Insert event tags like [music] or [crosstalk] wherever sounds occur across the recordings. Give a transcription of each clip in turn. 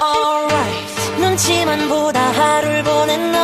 alright. 눈치만 보다 하루를 보낸 너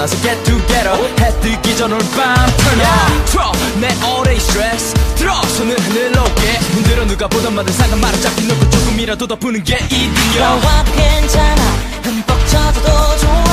일어나서 get together. 해 뜨기 전 오늘 밤 turn on 틀어 내 all day stress. 들어 손을 하늘 높게. 흔들어 누가 보던 말든 상관 말아. 잡기 놓고 조금이라도 더 푸는 게 이득이야. 너와도 괜찮아. 흠뻑 젖어도 좋아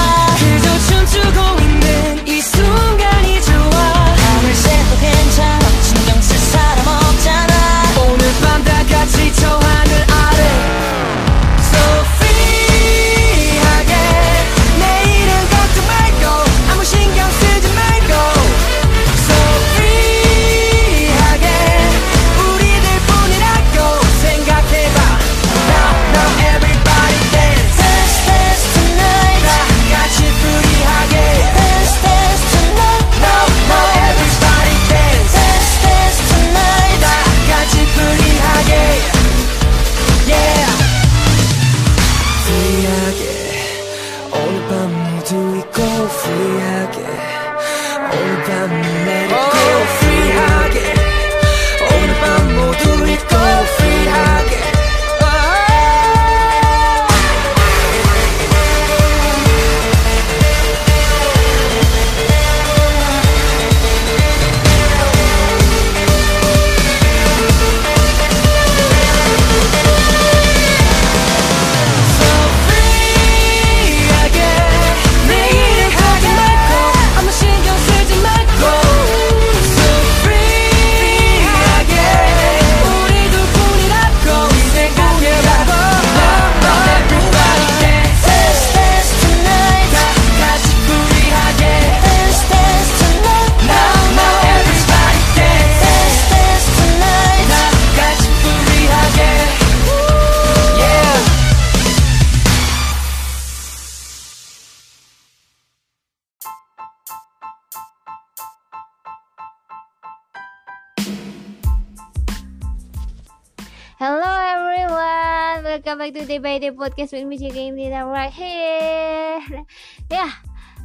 Day podcast with me Jika Imdina right here. Yeah,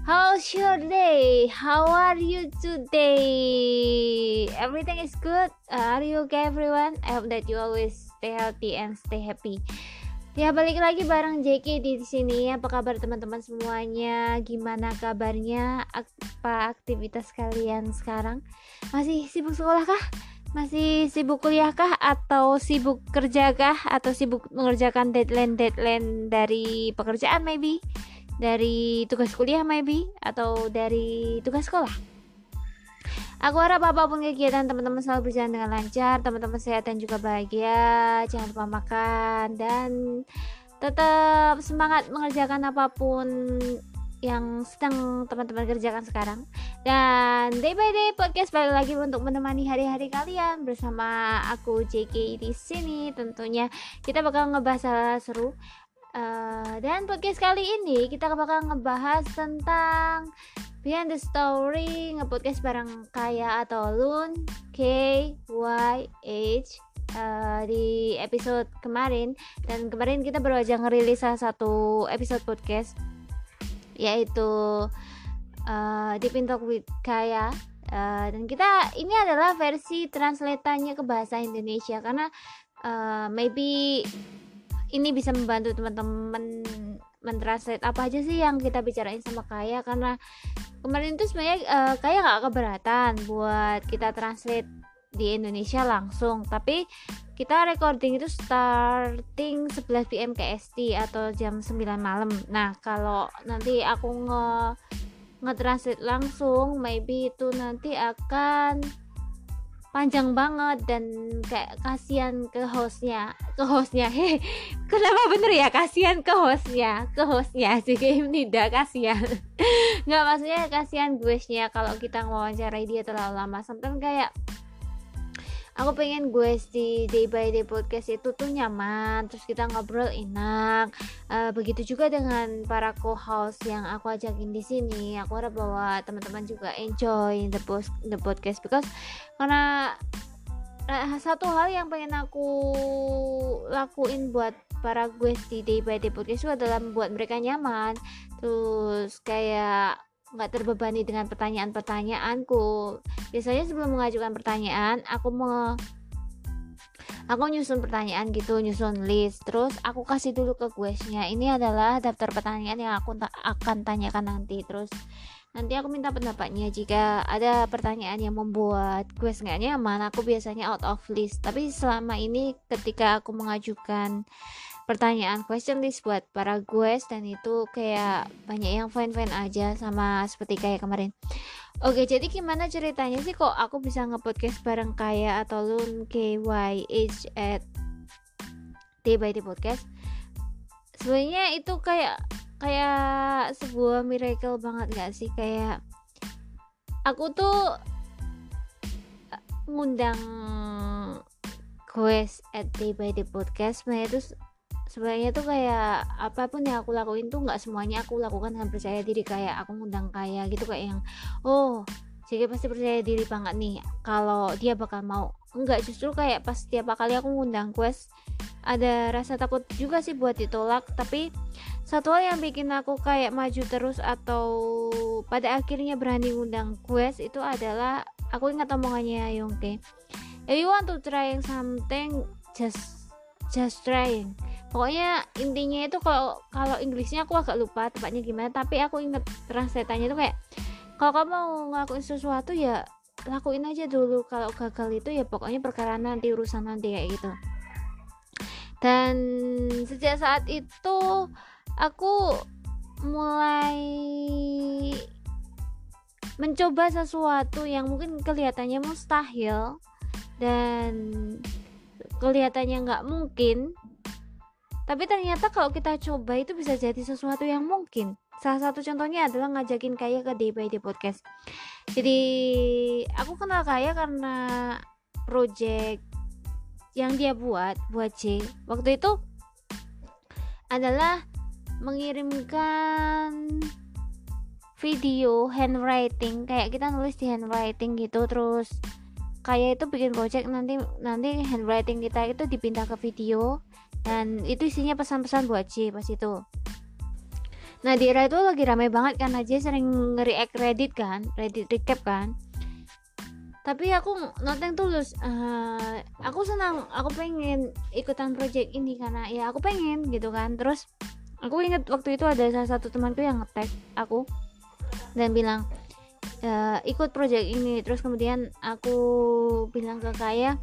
how's your day? How are you today? Everything is good? Are you okay everyone? I hope that you always stay healthy and stay happy. Ya balik lagi bareng JK di sini. Apa kabar teman-teman semuanya? Gimana kabarnya? Apa aktivitas kalian sekarang? Masih sibuk sekolah kah? Masih sibuk kuliah kah? Atau sibuk kerja kah? Atau sibuk mengerjakan deadline-deadline dari pekerjaan maybe? Dari tugas kuliah maybe? Atau dari tugas sekolah? Aku harap apa pun kegiatan teman-teman selalu berjalan dengan lancar, teman-teman sehat dan juga bahagia, jangan lupa makan dan tetap semangat mengerjakan apa pun yang sedang teman-teman kerjakan sekarang. Dan day by day podcast balik lagi untuk menemani hari-hari kalian bersama aku JK di sini. Tentunya kita bakal ngebahas hal seru. Eh, dan podcast kali ini kita bakal ngebahas tentang behind the story ngepodcast bareng Kaya atau Lun K Y H eh, di episode kemarin dan kemarin kita baru aja ngerilis salah satu episode podcast yaitu uh, in Talk with Kaya Uh, dan kita ini adalah versi translatannya ke bahasa Indonesia karena uh, maybe ini bisa membantu teman-teman mentranslate apa aja sih yang kita bicarain sama Kaya karena kemarin itu sebenarnya uh, Kaya nggak keberatan buat kita translate di Indonesia langsung. Tapi kita recording itu starting 11 PM KST atau jam 9 malam. Nah kalau nanti aku nge nge-translate langsung maybe itu nanti akan panjang banget dan kayak kasihan ke hostnya. Ke hostnya [laughs] heh kenapa bener ya? Kasihan ke hostnya. Ke hostnya game [laughs] tidak kasihan. [laughs] Nggak maksudnya kasihan gue kalau kita ngewawancarai dia terlalu lama. Sampai kayak aku pengen gue di day by day podcast itu tuh nyaman terus kita ngobrol enak. Uh, begitu juga dengan para co-host yang aku ajakin di sini. Aku harap bahwa teman-teman juga enjoy the post the podcast because karena uh, satu hal yang pengen aku lakuin buat para gue di day by day podcast itu adalah membuat mereka nyaman. Terus kayak nggak terbebani dengan pertanyaan-pertanyaanku. Biasanya sebelum mengajukan pertanyaan aku mau aku nyusun pertanyaan gitu nyusun list. Terus aku kasih dulu ke questnya ini adalah daftar pertanyaan yang aku ta akan tanyakan nanti. Terus nanti aku minta pendapatnya. Jika ada pertanyaan yang membuat quest nggak nyaman aku biasanya out of list. Tapi selama ini ketika aku mengajukan pertanyaan question list buat para guys dan itu kayak banyak yang fine-fine aja sama seperti kayak kemarin. Oke, jadi gimana ceritanya sih kok aku bisa nge-podcast bareng Kaya atau Lun KYH at Day by Day Podcast? Sebenarnya itu kayak kayak sebuah miracle banget gak sih kayak aku tuh ngundang quest at Day by Day Podcast sebenarnya itu sebenarnya tuh kayak apa pun yang aku lakuin tuh nggak semuanya aku lakukan dengan percaya diri. Kayak aku ngundang kayak gitu kayak yang oh jadi pasti percaya diri banget nih kalau dia bakal mau. Enggak justru kayak pas setiap kali aku ngundang quest ada rasa takut juga sih buat ditolak. Tapi satu hal yang bikin aku kayak maju terus atau pada akhirnya berani ngundang quest itu adalah aku ingat omongannya Yongke if you want to try something just just trying pokoknya intinya itu kalau kalau Inggrisnya aku agak lupa tepatnya gimana tapi aku inget translate-nya itu kayak kalau kamu mau ngelakuin sesuatu ya lakuin aja dulu kalau gagal itu ya pokoknya perkara nanti urusan nanti kayak gitu. Dan sejak saat itu aku mulai mencoba sesuatu yang mungkin kelihatannya mustahil dan kelihatannya nggak mungkin tapi ternyata kalau kita coba itu bisa jadi sesuatu yang mungkin. Salah satu contohnya adalah ngajakin Kaya ke Day by Day Podcast. Jadi aku kenal Kaya karena project yang dia buat buat C waktu itu adalah mengirimkan video handwriting. Kayak kita nulis di handwriting gitu terus kayak itu bikin project nanti nanti handwriting kita itu dipindah ke video dan itu isinya pesan-pesan buat C pas itu. Nah di era itu lagi ramai banget karena J sering nge-react Reddit kan Reddit recap kan. Tapi aku noteng tulus uh, aku senang aku pengen ikutan project ini karena ya aku pengen gitu kan. Terus aku inget waktu itu ada salah satu temanku yang ngetek aku dan bilang e, ikut project ini. Terus kemudian aku bilang ke kaya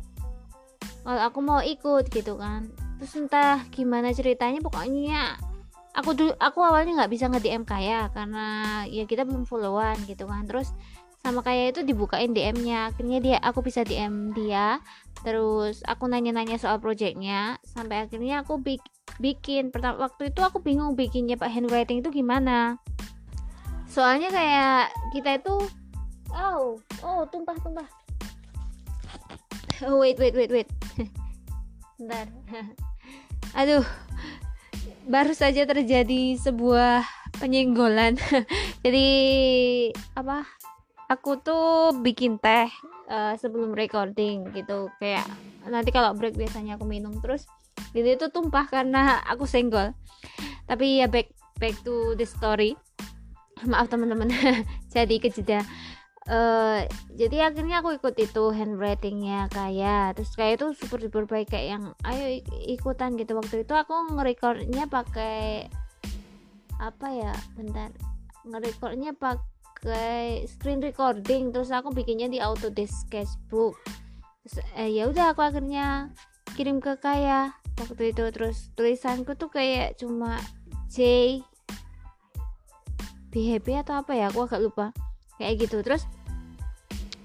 kalau aku mau ikut gitu kan terus entah gimana ceritanya pokoknya aku dulu aku awalnya nggak bisa nge DM kaya karena ya kita belum followan gitu kan. Terus sama kayak itu dibukain DM-nya akhirnya dia aku bisa DM dia. Terus aku nanya-nanya soal projectnya sampai akhirnya aku bik bikin. Pertama waktu itu aku bingung bikinnya pak handwriting itu gimana. Soalnya kayak kita itu oh oh tumpah tumpah. Oh, [laughs] wait wait wait wait. [laughs] Bentar [laughs] aduh baru saja terjadi sebuah penyenggolan [laughs] jadi apa aku tuh bikin teh uh, sebelum recording gitu. Kayak nanti kalau break biasanya aku minum. Terus jadi itu tumpah karena aku senggol. Tapi ya back back to the story. Maaf teman-teman. [laughs] Jadi kejeda uh, jadi akhirnya aku ikut itu handwritingnya kayak terus kayak itu super super baik kayak yang ayo ikutan gitu. Waktu itu aku ngerekordnya pakai apa ya bentar. Ngerekordnya pakai screen recording terus aku bikinnya di Autodesk Sketchbook. Terus, eh, ya udah aku akhirnya kirim ke Kaya waktu itu. Terus tulisanku tuh kayak cuma J happy atau apa ya aku agak lupa. Kayak gitu. Terus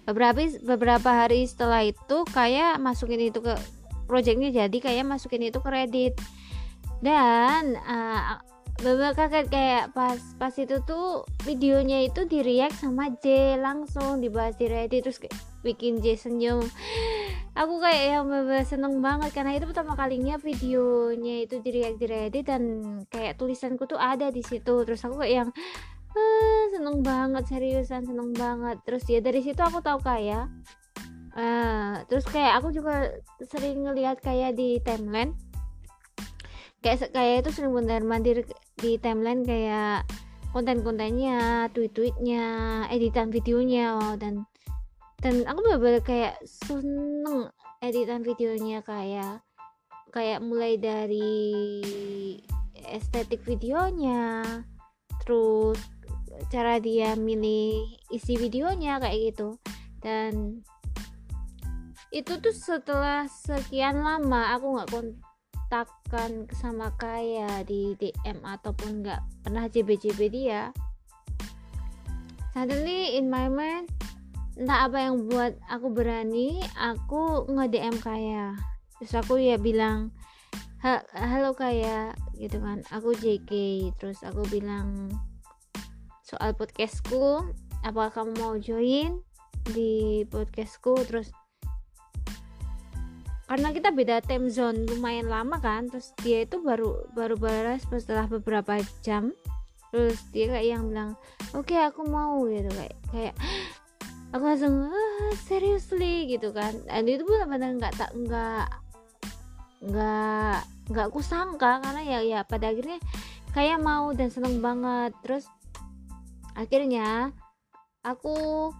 beberapa beberapa hari setelah itu kayak masukin itu ke projectnya jadi kayak masukin itu ke Reddit. Dan uh, beberapa kaget kayak pas pas itu tuh videonya itu di react sama J langsung dibahas di Reddit terus kayak bikin J senyum. Aku kayak yang bener seneng banget karena itu pertama kalinya videonya itu di react di Reddit dan kayak tulisanku tuh ada di situ. Terus aku kayak yang ah, seneng banget seriusan seneng banget. Terus ya dari situ aku tahu kayak uh, terus kayak aku juga sering ngelihat kayak di timeline. Kayak kayak itu sering bener mandir di timeline kayak konten-kontennya, tweet-tweetnya, editan videonya, wow, dan dan aku bener-bener kayak seneng editan videonya kayak kayak mulai dari estetik videonya, terus cara dia milih isi videonya kayak gitu, dan itu tuh setelah sekian lama aku nggak kontakkan sama kaya di DM ataupun nggak pernah JB-JB dia. Suddenly in my mind entah apa yang buat aku berani aku nge-DM kaya. Terus aku ya bilang halo kaya gitu kan. Aku JK terus aku bilang soal podcastku apakah kamu mau join di podcastku terus karena kita beda time zone lumayan lama kan terus dia itu baru baru balas setelah beberapa jam terus dia kayak yang bilang oke okay, aku mau gitu kayak kayak [gasps] aku langsung ah, seriously? gitu kan dan itu pun benar nggak tak nggak nggak nggak aku sangka karena ya ya pada akhirnya kayak mau dan seneng banget terus akhirnya aku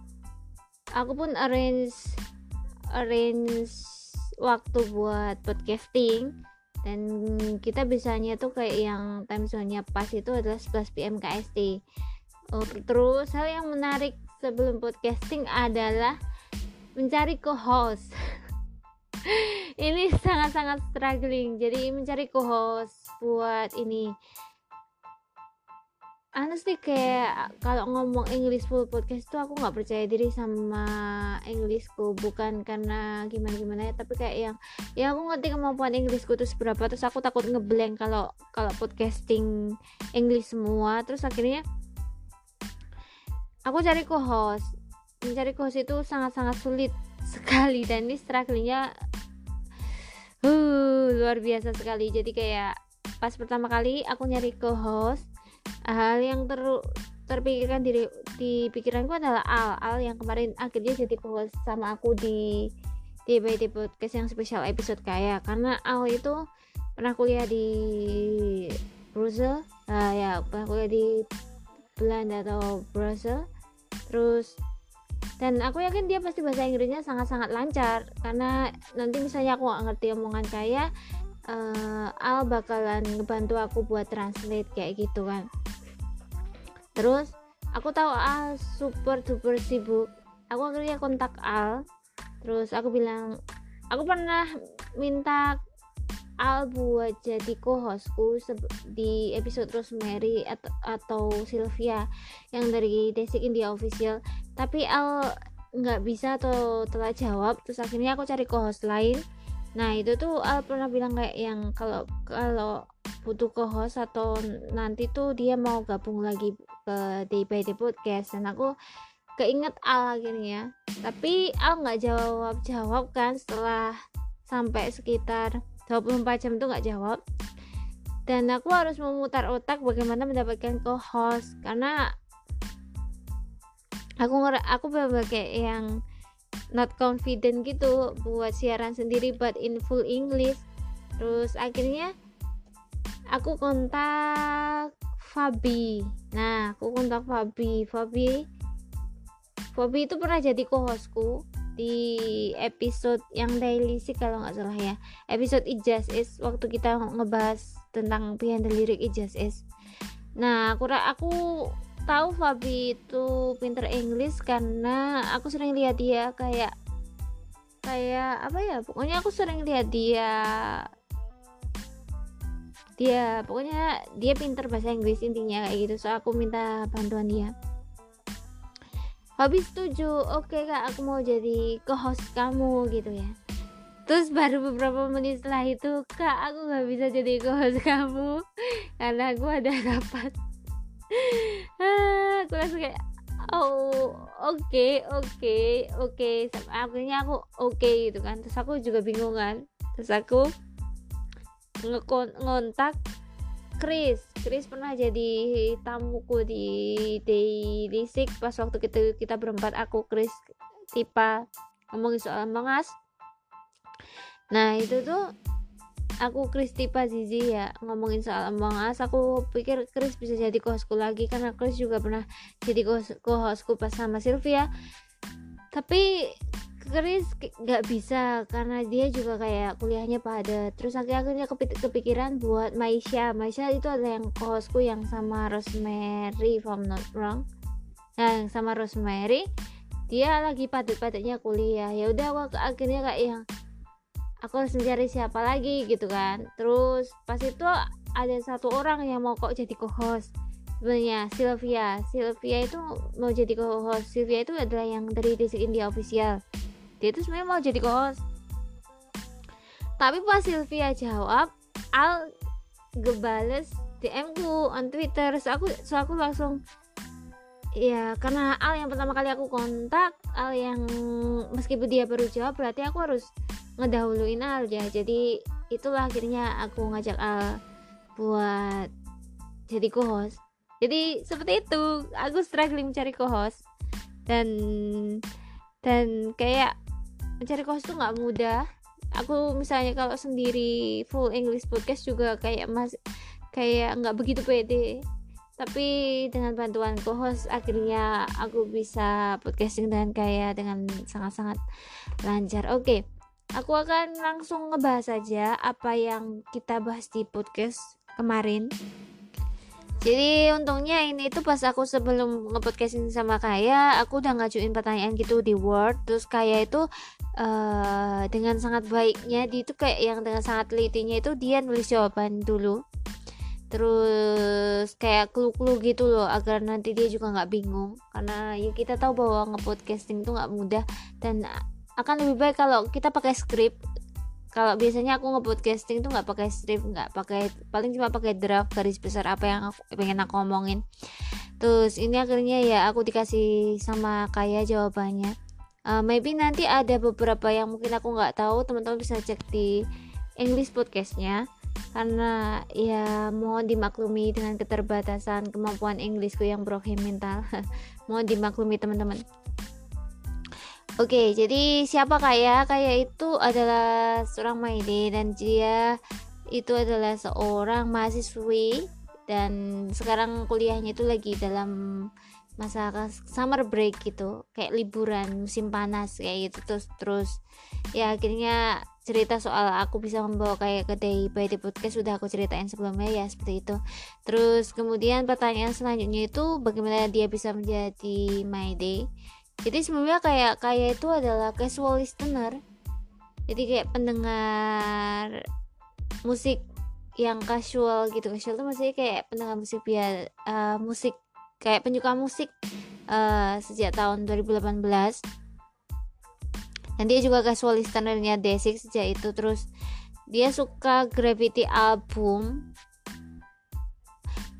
aku pun arrange arrange waktu buat podcasting. Dan kita bisanya tuh kayak yang time zone-nya pas itu adalah 11 PM KST oh, terus hal yang menarik sebelum podcasting adalah mencari co-host. [laughs] Ini sangat-sangat struggling. Jadi mencari co-host buat ini honestly kayak kalau ngomong English full podcast tuh aku nggak percaya diri sama Englishku. Bukan karena gimana gimana ya tapi kayak yang ya aku ngerti kemampuan Englishku tuh seberapa. Terus aku takut ngeblank kalau kalau podcasting English semua. Terus akhirnya aku cari co-host. Mencari co-host itu sangat-sangat sulit [laughs] sekali. Dan ini strugglingnya uh, luar biasa sekali. Jadi kayak pas pertama kali aku nyari co-host hal yang ter terpikirkan di di pikiranku adalah Al Al yang kemarin akhirnya jadi host sama aku di di BT Podcast yang spesial episode kayak karena Al itu pernah kuliah di Brussels uh, ya pernah kuliah di Belanda atau Brussels terus dan aku yakin dia pasti bahasa Inggrisnya sangat-sangat lancar karena nanti misalnya aku gak ngerti omongan kayak uh, Al bakalan ngebantu aku buat translate kayak gitu kan. Terus aku tahu Al super super sibuk. Aku akhirnya kontak Al. Terus aku bilang aku pernah minta Al buat jadi co-hostku di episode Rosemary atau, atau Sylvia yang dari Desik India Official. Tapi Al nggak bisa atau telah jawab. Terus akhirnya aku cari co-host lain nah itu tuh Al pernah bilang kayak yang kalau kalau butuh co-host atau nanti tuh dia mau gabung lagi ke Day by Day Podcast. Dan aku keinget Al akhirnya. Tapi Al nggak jawab jawab kan setelah sampai sekitar 24 jam tuh nggak jawab. Dan aku harus memutar otak bagaimana mendapatkan co-host karena aku aku bener kayak yang not confident gitu buat siaran sendiri but in full English. Terus akhirnya aku kontak Fabi. Nah aku kontak Fabi. Fabi Fabi itu pernah jadi co-hostku di episode yang daily sih kalau nggak salah ya. Episode Ijaz is waktu kita ngebahas tentang the lyric Ijaz is nah aku aku tahu Fabi itu pinter English karena aku sering lihat dia kayak kayak apa ya pokoknya aku sering lihat dia dia pokoknya dia pinter bahasa Inggris intinya kayak gitu. So aku minta bantuan dia. Habis setuju oke kak aku mau jadi co-host kamu gitu ya. Terus baru beberapa menit setelah itu kak aku nggak bisa jadi co-host kamu [laughs] karena aku ada rapat aku langsung kayak oh oke okay, oke okay, oke. Okay. akhirnya aku oke okay, gitu kan. Terus aku juga bingung kan. Terus aku ngontak Chris. Chris pernah jadi tamuku di Daily Sick pas waktu kita kita berempat. Aku Chris Tipa ngomongin soal Mangas nah itu tuh aku Chris Tipa Zizi ya ngomongin soal Among Us aku pikir Chris bisa jadi kohosku lagi karena Chris juga pernah jadi kohosku pas sama Sylvia. Tapi Chris nggak bisa karena dia juga kayak kuliahnya pada terus akhirnya kepikiran buat Maisha. Maisha itu adalah yang kohosku yang sama Rosemary if I'm not wrong. Nah yang sama Rosemary dia lagi padat-padatnya kuliah. Ya udah aku akhirnya kayak yang aku harus mencari siapa lagi gitu kan. Terus pas itu ada satu orang yang mau kok jadi co-host. Sebenarnya Sylvia. Sylvia itu mau jadi co-host. Sylvia itu adalah yang dari Desi India official. Dia itu sebenarnya mau jadi co-host. Tapi pas Sylvia jawab Al gebales DM ku on Twitter. So aku so aku langsung ya karena Al yang pertama kali aku kontak Al yang meskipun dia baru jawab berarti aku harus ngedahuluin Al ya. Jadi itulah akhirnya aku ngajak Al buat jadi co-host. Jadi seperti itu. Aku struggling mencari co-host. Dan dan kayak mencari co-host tuh nggak mudah. Aku misalnya kalau sendiri full English podcast juga kayak mas kayak nggak begitu pede. Tapi dengan bantuan co-host akhirnya aku bisa podcasting dengan kayak dengan sangat-sangat lancar. Oke okay. Aku akan langsung ngebahas saja apa yang kita bahas di podcast kemarin. Jadi untungnya ini tuh pas aku sebelum ngepodcasting sama Kaya aku udah ngajuin pertanyaan gitu di Word. Terus Kaya itu uh, dengan sangat baiknya dia itu kayak yang dengan sangat telitinya itu dia nulis jawaban dulu. Terus kayak clue-clue gitu loh agar nanti dia juga nggak bingung. Karena ya kita tahu bahwa ngepodcasting itu nggak mudah. Dan akan lebih baik kalau kita pakai skrip kalau biasanya aku nge-podcasting tuh nggak pakai script nggak pakai paling cuma pakai draft garis besar apa yang aku pengen aku ngomongin terus ini akhirnya ya aku dikasih sama kaya jawabannya. Uh, maybe nanti ada beberapa yang mungkin aku nggak tahu teman-teman bisa cek di English podcastnya. Karena ya mohon dimaklumi dengan keterbatasan kemampuan Inggrisku yang broken mental. [laughs] Mohon dimaklumi teman-teman Oke, jadi siapa Kaya? Kaya itu adalah seorang Maide dan dia itu adalah seorang mahasiswi dan sekarang kuliahnya itu lagi dalam masa summer break gitu kayak liburan musim panas kayak gitu. Terus terus ya akhirnya cerita soal aku bisa membawa kayak ke day by day podcast sudah aku ceritain sebelumnya ya seperti itu. Terus kemudian pertanyaan selanjutnya itu bagaimana dia bisa menjadi my day jadi sebelumnya kayak kayak itu adalah casual listener. Jadi kayak pendengar musik yang casual gitu. Casual tuh maksudnya kayak pendengar musik biar uh, musik kayak penyuka musik uh, sejak tahun 2018 dan dia juga casual listenernya Desik sejak itu. Terus dia suka Gravity album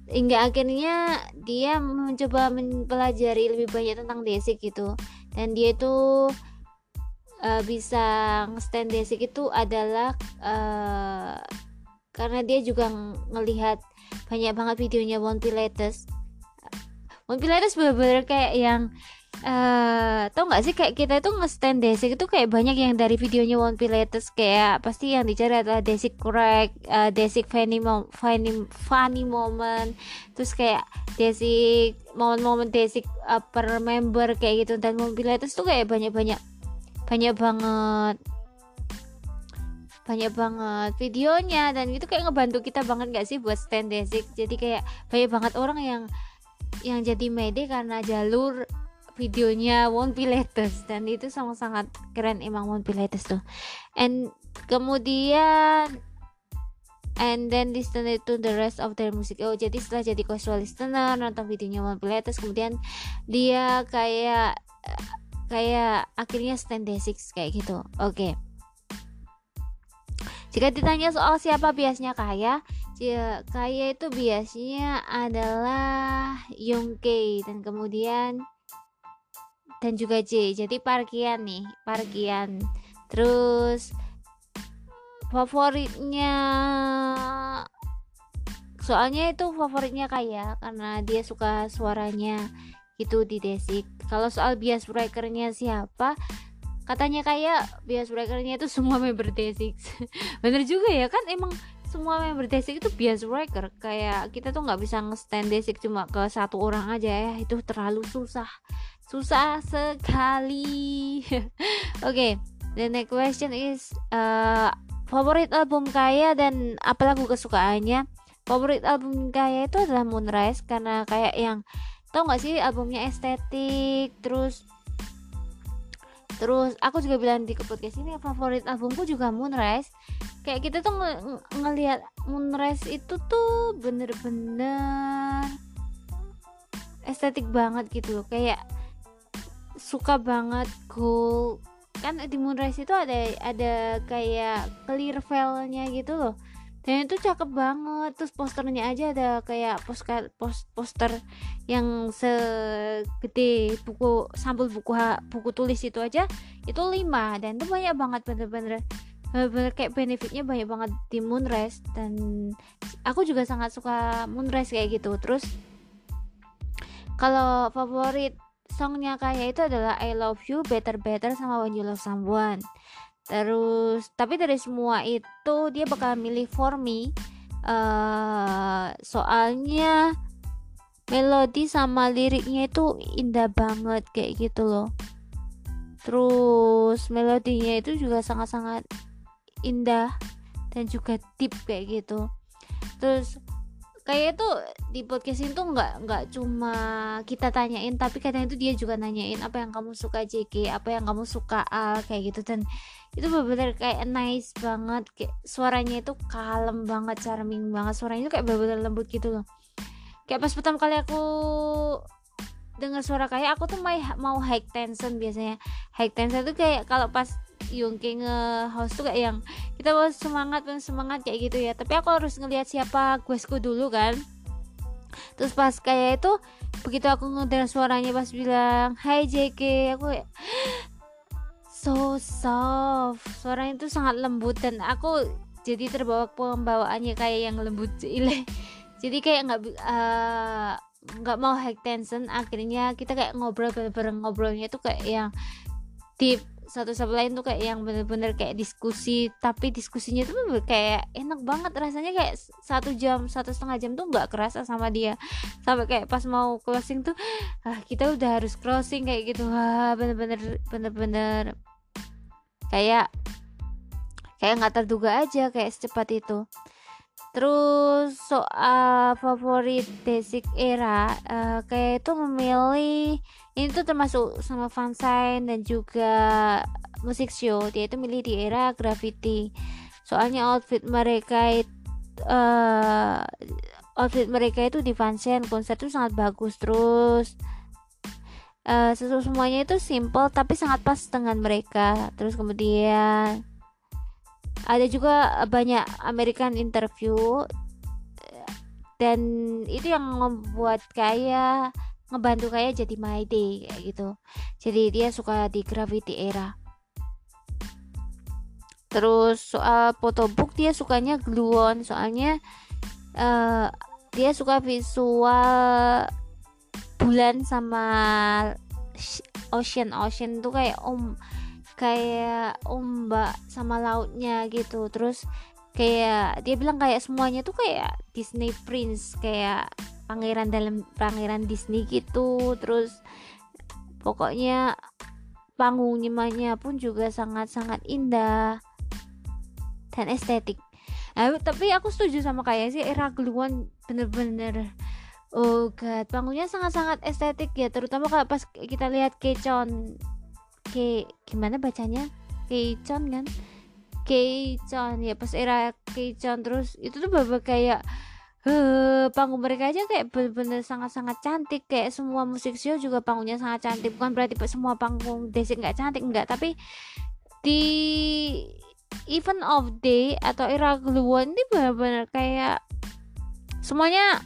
hingga akhirnya dia mencoba mempelajari lebih banyak tentang desik gitu. Dan dia itu uh, bisa stand desik itu adalah uh, karena dia juga ngelihat banyak banget videonya One Pilates One Pilates bener-bener kayak yang uh, tau nggak sih kayak kita itu nge-stand Desik itu kayak banyak yang dari videonya One Pilates kayak pasti yang dicari adalah Desik correct, uh, Desik funny, mo funny funny moment, terus kayak Desik momen-momen Desik uh, per member kayak gitu. Dan One Pilates tuh kayak banyak-banyak banyak banget banyak banget videonya. Dan itu kayak ngebantu kita banget gak sih buat stand Desik? Jadi kayak banyak banget orang yang yang jadi mede karena jalur videonya One Pilates dan itu sangat-sangat keren emang One Pilates tuh. And kemudian and then listen to the rest of their music. Oh jadi setelah jadi casual listener nonton videonya One Pilates kemudian dia kayak kayak akhirnya stand six kayak gitu. Oke. Okay. jika ditanya soal siapa biasanya kaya ya, kaya itu biasanya adalah Yongke dan kemudian dan juga J. Jadi parkian nih parkian terus favoritnya soalnya itu favoritnya kaya karena dia suka suaranya itu di Desik. Kalau soal bias breakernya siapa katanya kayak bias breakernya itu semua member Desik. [laughs] Bener juga ya kan emang semua member Desik itu bias breaker. Kayak kita tuh nggak bisa nge-stand Desik cuma ke satu orang aja ya itu terlalu susah susah sekali. [laughs] Oke okay, the next question is uh, favorit album Kaya dan apa lagu kesukaannya? Favorit album Kaya itu adalah Moonrise karena kayak yang tau gak sih albumnya estetik terus terus aku juga bilang di podcast ini favorit albumku juga Moonrise. Kayak kita tuh ng ngelihat Moonrise itu tuh bener-bener estetik banget gitu kayak suka banget gold. Kan di Moonrise itu ada ada kayak clear veilnya gitu loh. Dan itu cakep banget. Terus posternya aja ada kayak postcard post, poster yang segede buku sampul buku buku tulis itu aja itu lima. Dan itu banyak banget bener-bener. Bener kayak benefitnya banyak banget di Moonrise. Dan aku juga sangat suka Moonrise kayak gitu. Terus kalau favorit songnya kayak itu adalah I Love You, Better Better sama When You Love Someone. Terus tapi dari semua itu dia bakal milih For Me. Uh, soalnya melodi sama liriknya itu indah banget kayak gitu loh. Terus melodinya itu juga sangat-sangat indah dan juga deep kayak gitu. Terus kayak itu di podcast itu nggak nggak cuma kita tanyain tapi kadang itu dia juga nanyain apa yang kamu suka JK apa yang kamu suka Al kayak gitu. Dan itu benar-benar kayak nice banget kayak suaranya itu kalem banget charming banget. Suaranya itu kayak benar-benar lembut gitu loh. Kayak pas pertama kali aku dengar suara kayak aku tuh mau mau high tension biasanya. High tension tuh kayak kalau pas Yongki nge-host tuh kayak yang kita mau semangat dan semangat kayak gitu ya. Tapi aku harus ngelihat siapa guesku dulu kan. Terus pas kayak itu begitu aku ngedengar suaranya pas bilang Hai JK aku kayak [gasps] so soft. Suaranya itu sangat lembut dan aku jadi terbawa pembawaannya kayak yang lembut [laughs] cile jadi kayak nggak uh, nggak mau high tension akhirnya kita kayak ngobrol bareng ngobrolnya tuh kayak yang deep. Satu sama lain tuh kayak yang bener-bener kayak diskusi tapi diskusinya tuh kayak enak banget. Rasanya kayak satu jam satu setengah jam tuh nggak kerasa sama dia. Sampai kayak pas mau closing tuh ah kita udah harus closing kayak gitu. Wah bener-bener bener-bener kayak kayak nggak terduga aja kayak secepat itu Terus soal favorit basic era uh, kayak itu memilih ini tuh termasuk sama fansign dan juga musik show dia itu milih di era graffiti soalnya outfit mereka itu uh, outfit mereka itu di fansign konser itu sangat bagus. Terus uh, semuanya itu simple tapi sangat pas dengan mereka. Terus kemudian ada juga banyak American interview dan itu yang membuat kayak ngebantu kayak jadi my day kayak gitu. Jadi dia suka di gravity era. Terus soal photobook dia sukanya gluon. Soalnya uh, dia suka visual bulan sama ocean ocean tuh kayak om kayak ombak sama lautnya gitu. Terus kayak dia bilang kayak semuanya tuh kayak Disney Prince kayak pangeran dalam pangeran Disney gitu. Terus pokoknya panggungnya pun juga sangat-sangat indah dan estetik. Nah, tapi aku setuju sama kayak sih era Gluon bener-bener oh god panggungnya sangat-sangat estetik ya terutama kalau pas kita lihat Kecon Ke gimana bacanya? Kecon kan? Kecon ya pas era Kecon terus itu tuh bener kayak eh panggung mereka aja kayak bener-bener sangat-sangat cantik. Kayak semua musik show juga panggungnya sangat cantik. Bukan berarti semua panggung desik nggak cantik enggak tapi di event of day atau era Gluwon ini benar-benar kayak semuanya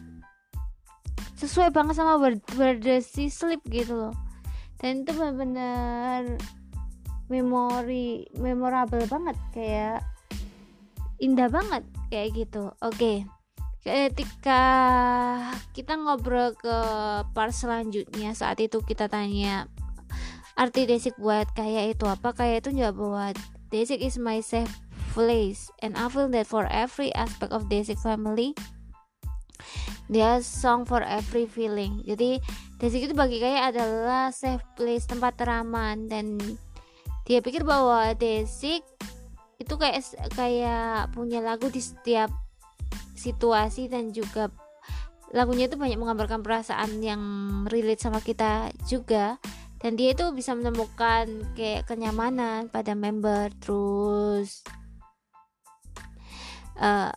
sesuai banget sama berdesi sleep gitu loh dan itu benar-benar memori memorable banget kayak indah banget kayak gitu. Oke okay ketika kita ngobrol ke part selanjutnya saat itu kita tanya arti desik buat kayak itu apa? Kayak itu jawab buat desik is my safe place and I feel that for every aspect of desik family dia song for every feeling. Jadi desik itu bagi kayak adalah safe place tempat teraman. Dan dia pikir bahwa desik itu kayak kayak punya lagu di setiap situasi dan juga lagunya itu banyak menggambarkan perasaan yang relate sama kita juga. Dan dia itu bisa menemukan kayak kenyamanan pada member terus uh,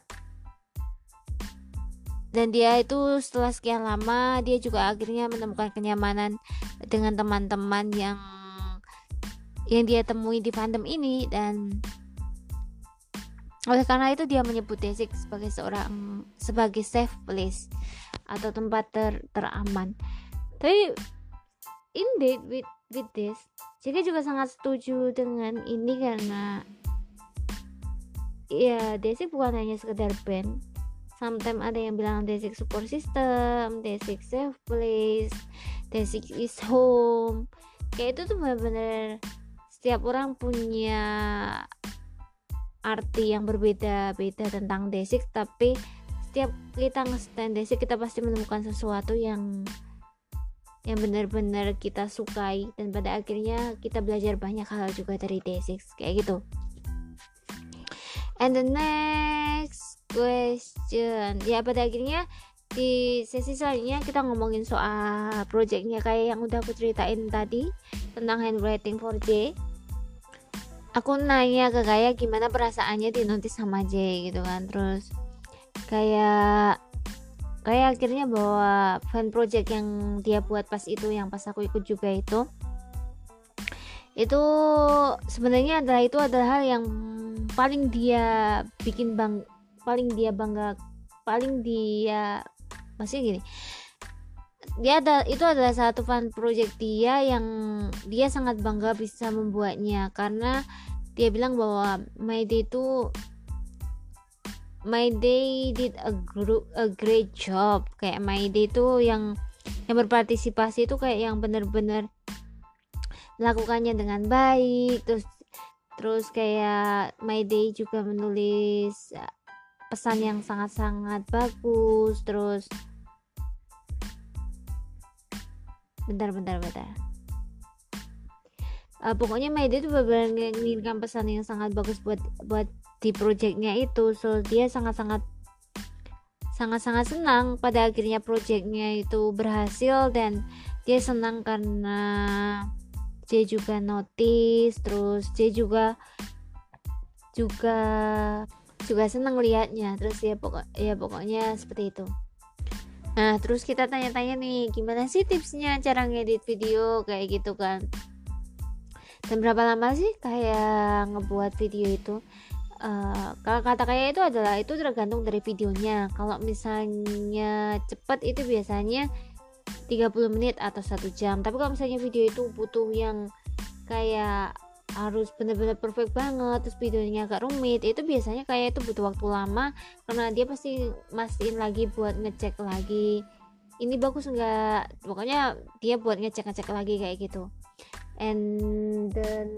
dan dia itu setelah sekian lama dia juga akhirnya menemukan kenyamanan dengan teman-teman yang yang dia temui di fandom ini dan oleh karena itu dia menyebut Desik sebagai seorang sebagai safe place atau tempat ter, teraman. Tapi indeed with with this, jadi juga sangat setuju dengan ini karena ya Desik bukan hanya sekedar band. Sometimes ada yang bilang Desik support system, Desik safe place, Desik is home. Kayak itu tuh benar-benar setiap orang punya arti yang berbeda-beda tentang desik tapi setiap kita nge-stand desik kita pasti menemukan sesuatu yang yang benar-benar kita sukai dan pada akhirnya kita belajar banyak hal juga dari desik kayak gitu and the next question. Ya pada akhirnya di sesi selanjutnya kita ngomongin soal projectnya. Kayak yang udah aku ceritain tadi tentang handwriting 4J aku nanya ke kayak gimana perasaannya di notice sama J gitu kan. Terus kayak kayak akhirnya bawa fan project yang dia buat pas itu yang pas aku ikut juga itu. Itu sebenarnya adalah itu adalah hal yang paling dia bikin bang paling dia bangga paling dia masih gini. Dia ada itu adalah satu fan project dia yang dia sangat bangga bisa membuatnya. Karena dia bilang bahwa My Day itu My Day did a, group, a great job. Kayak My Day itu yang yang berpartisipasi itu kayak yang benar-benar melakukannya dengan baik. Terus terus kayak My Day juga menulis pesan yang sangat-sangat bagus terus bentar bentar bentar. Uh, pokoknya Maida tuh benar-benar mengirimkan pesan yang sangat bagus buat buat di projectnya itu. So dia sangat-sangat sangat-sangat senang pada akhirnya projectnya itu berhasil dan dia senang karena dia juga notice terus dia juga juga juga senang liatnya terus ya pokok ya pokoknya seperti itu Nah, terus kita tanya-tanya nih, gimana sih tipsnya cara ngedit video kayak gitu kan? Dan berapa lama sih kayak ngebuat video itu? Uh, kalau kata kayak itu adalah itu tergantung dari videonya. Kalau misalnya cepat itu biasanya 30 menit atau satu jam. Tapi kalau misalnya video itu butuh yang kayak harus benar-benar perfect banget terus videonya agak rumit itu biasanya kayak itu butuh waktu lama karena dia pasti mastiin lagi buat ngecek lagi. Ini bagus nggak pokoknya dia buat ngecek ngecek lagi kayak gitu. And the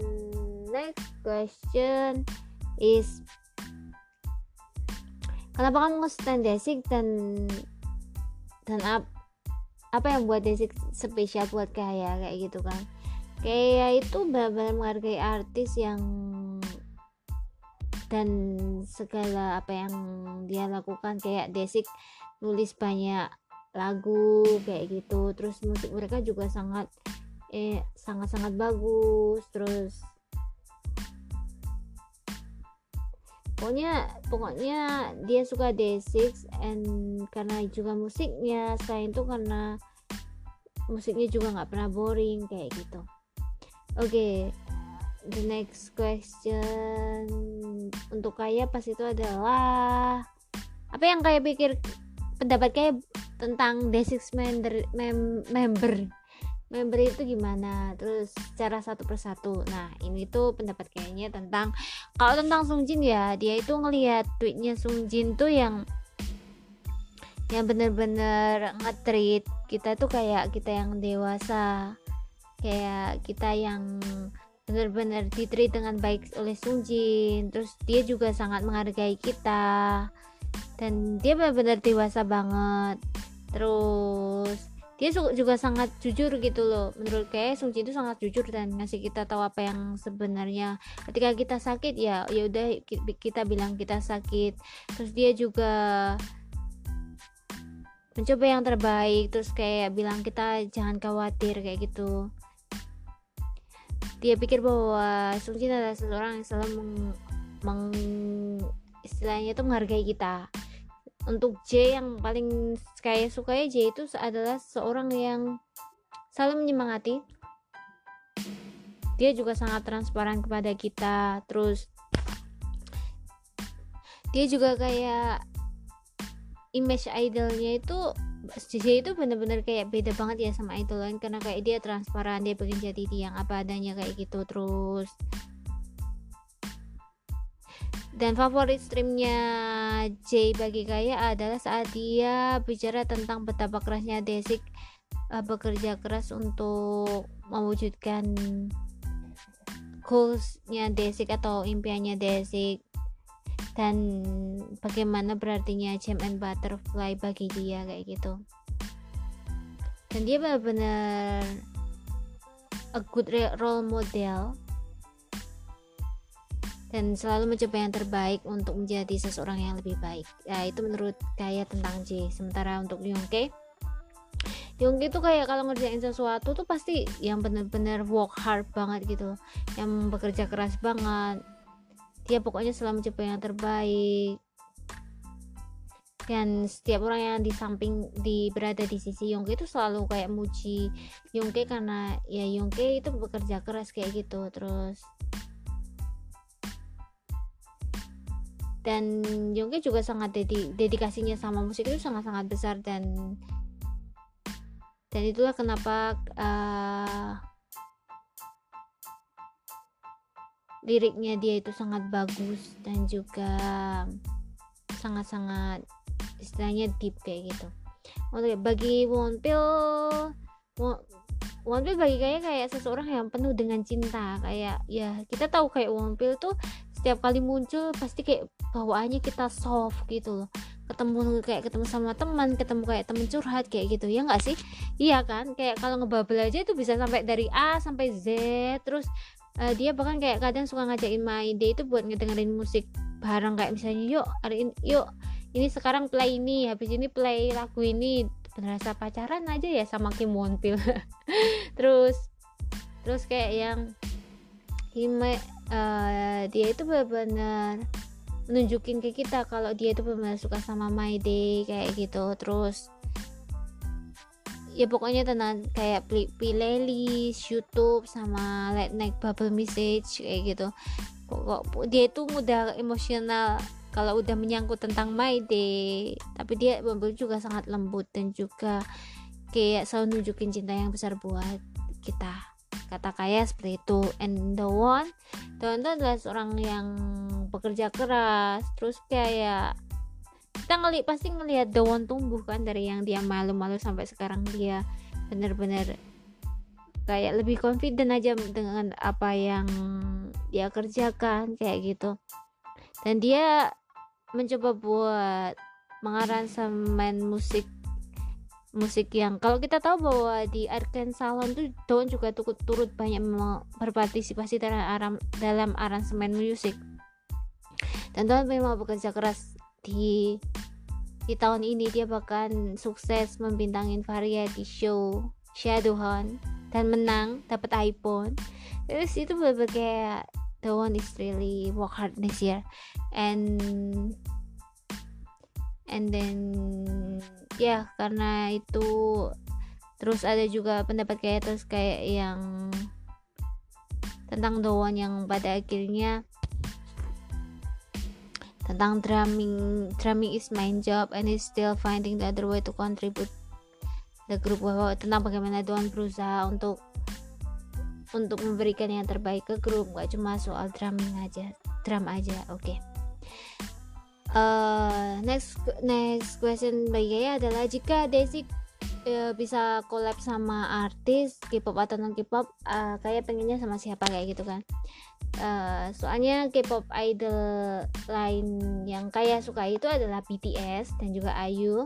next question is kenapa kamu nge-stand Desik dan dan ap, apa yang buat Desik spesial buat kayak kayak gitu kan kayak itu benar-benar menghargai artis yang dan segala apa yang dia lakukan kayak Desik nulis banyak lagu kayak gitu. Terus musik mereka juga sangat eh sangat sangat bagus. Terus pokoknya pokoknya dia suka D6 and karena juga musiknya. Selain itu karena musiknya juga nggak pernah boring kayak gitu okay, the next question untuk kaya pas itu adalah apa yang kayak pikir pendapat kayak tentang D6 member mem, member member itu gimana? Terus cara satu persatu. Nah ini tuh pendapat kayaknya tentang kalau tentang Sungjin ya dia itu ngelihat tweetnya Sungjin tuh yang yang bener-bener nge-treat kita tuh kayak kita yang dewasa kayak kita yang bener-bener ditreat dengan baik oleh Sungjin terus dia juga sangat menghargai kita dan dia benar-benar dewasa banget. Terus dia juga sangat jujur gitu loh. Menurut kayak Sung Jin itu sangat jujur dan ngasih kita tahu apa yang sebenarnya. Ketika kita sakit ya ya udah kita bilang kita sakit. Terus dia juga mencoba yang terbaik terus kayak bilang kita jangan khawatir kayak gitu dia pikir bahwa Sung adalah seseorang yang selalu meng, meng istilahnya itu menghargai kita. Untuk J yang paling kayak suka ya J itu adalah seorang yang selalu menyemangati. Dia juga sangat transparan kepada kita terus dia juga kayak image idolnya itu J itu bener-bener kayak beda banget ya sama idol lain karena kayak dia transparan dia pengen jadi yang apa adanya kayak gitu terus. Dan favorit streamnya Jay bagi Kaya adalah saat dia bicara tentang betapa kerasnya Desik uh, bekerja keras untuk mewujudkan goalsnya Desik atau impiannya Desik dan bagaimana berartinya Gem and Butterfly bagi dia kayak gitu dan dia benar-benar a good role model dan selalu mencoba yang terbaik untuk menjadi seseorang yang lebih baik. Ya itu menurut kayak tentang J. Sementara untuk Yongke, Yongke itu kayak kalau ngerjain sesuatu tuh pasti yang bener-bener work hard banget gitu, yang bekerja keras banget. Dia pokoknya selalu mencoba yang terbaik. Dan setiap orang yang di samping di berada di sisi Yongke itu selalu kayak muji Yongke karena ya Yongke itu bekerja keras kayak gitu terus dan Yongke juga sangat dedi dedikasinya sama musik itu sangat-sangat besar dan dan itulah kenapa uh, liriknya dia itu sangat bagus dan juga sangat-sangat istilahnya deep kayak gitu. Oke, bagi Wonpil Wonpil bagi kayak kayak seseorang yang penuh dengan cinta. Kayak ya kita tahu kayak Wonpil tuh setiap kali muncul pasti kayak bawaannya kita soft gitu loh. Ketemu kayak ketemu sama teman ketemu kayak temen curhat kayak gitu. Ya nggak sih? Iya kan? Kayak kalau ngebabel aja itu bisa sampai dari A sampai Z terus uh, dia bahkan kayak kadang suka ngajakin main. Dia itu buat ngedengerin musik bareng kayak misalnya yuk hari ini yuk ini sekarang play ini habis ini play lagu ini. Berasa pacaran aja ya sama Kim Won Pil. [laughs] Terus terus kayak yang Hime uh, dia itu benar-benar menunjukin ke kita kalau dia itu benar-benar suka sama My Day kayak gitu. Terus ya pokoknya tentang kayak playlist YouTube sama late night bubble message kayak gitu. Pokok dia itu mudah emosional. Kalau udah menyangkut tentang My Day tapi dia benar juga sangat lembut dan juga kayak selalu nunjukin cinta yang besar buat kita. Kata kaya seperti itu. And the one the one itu adalah seorang yang bekerja keras terus kayak kita ngeli pasti ngelihat one tumbuh kan dari yang dia malu-malu sampai sekarang dia bener-bener kayak lebih confident aja dengan apa yang dia kerjakan kayak gitu. Dan dia mencoba buat mengaransemen musik musik yang kalau kita tahu bahwa di Arkan Salon tuh Dawn juga turut, turut banyak berpartisipasi dalam, aram, dalam aransemen musik. Dan Dawn memang bekerja keras di di tahun ini dia bahkan sukses membintangin variety show Shadowhunt dan menang dapat iPhone. Terus itu bener kayak the one is really work hard this year. And and then ya yeah, karena itu terus ada juga pendapat kayak terus kayak yang tentang the one yang pada akhirnya tentang drumming drumming is my job and is still finding the other way to contribute the group bahwa tentang bagaimana Don berusaha untuk untuk memberikan yang terbaik ke grup gak cuma soal drumming aja drum aja oke okay. uh, next next question bagi saya adalah jika Desi uh, bisa collab sama artis K-pop atau non K-pop uh, kayak pengennya sama siapa kayak gitu kan. Uh, soalnya K-pop idol lain yang kayak suka itu adalah BTS dan juga IU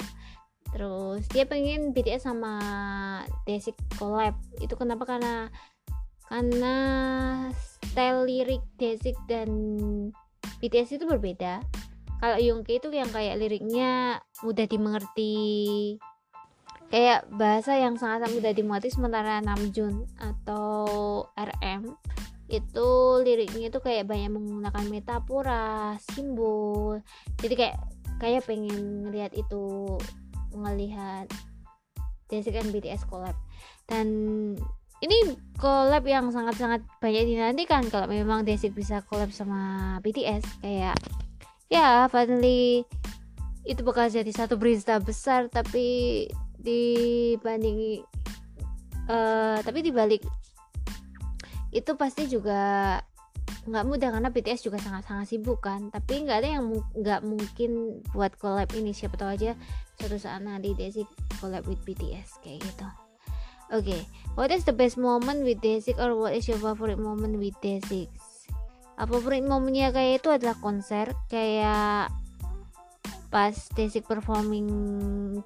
terus dia pengen BTS sama Desik collab. Itu kenapa? Karena karena style lirik Desik dan BTS itu berbeda. Kalau Youngke itu yang kayak liriknya mudah dimengerti kayak bahasa yang sangat mudah dimengerti sementara Namjoon atau RM itu liriknya itu kayak banyak menggunakan metafora simbol. Jadi kayak kayak pengen ngelihat itu ngelihat Desik dan BTS collab. Dan ini collab yang sangat-sangat banyak dinantikan kalau memang Desik bisa collab sama BTS kayak ya finally itu bakal jadi satu berita besar tapi dibanding uh, tapi dibalik itu pasti juga nggak mudah karena BTS juga sangat-sangat sibuk kan tapi nggak ada yang nggak mungkin buat collab ini siapa tahu aja suatu saat nanti Desik collab with BTS kayak gitu oke okay. what is the best moment with Desik or what is your favorite moment with Desik apa favorite momennya kayak itu adalah konser kayak pas Desik performing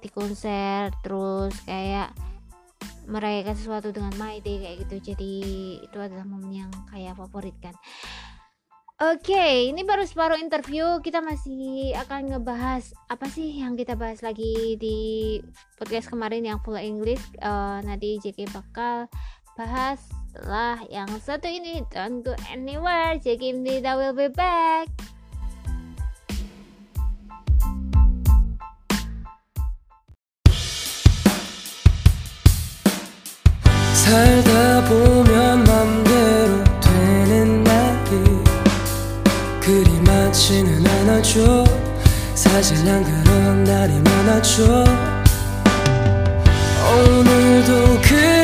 di konser terus kayak merayakan sesuatu dengan My Day kayak gitu jadi itu adalah momen yang kayak favorit kan Oke, okay, ini baru separuh interview. Kita masih akan ngebahas apa sih yang kita bahas lagi di podcast kemarin yang full English. Uh, nanti JK bakal bahas lah yang satu ini. Don't go anywhere. JK Mdida will be back. 살다 보면 맘대로 되는 날이 그리 많지는 않아죠 사실 난 그런 날이 많아죠 오늘도 그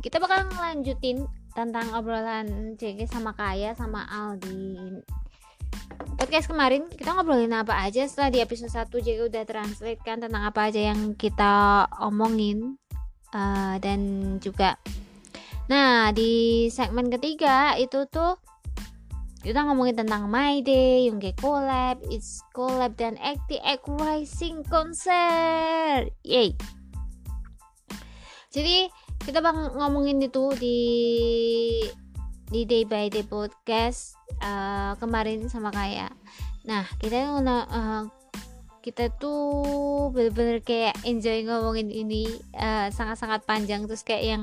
kita bakal ngelanjutin tentang obrolan JG sama Kaya sama Aldi. Podcast kemarin kita ngobrolin apa aja setelah di episode 1 JG udah translate kan tentang apa aja yang kita omongin uh, dan juga Nah, di segmen ketiga itu tuh kita ngomongin tentang My Day, Youngke Collab, It's Collab dan ActX Rising Concert. Yay. Jadi kita bang ngomongin itu di di Day by Day podcast uh, kemarin sama kayak. Nah, kita uh, kita tuh bener-bener kayak enjoy ngomongin ini eh, sangat-sangat panjang. Terus kayak yang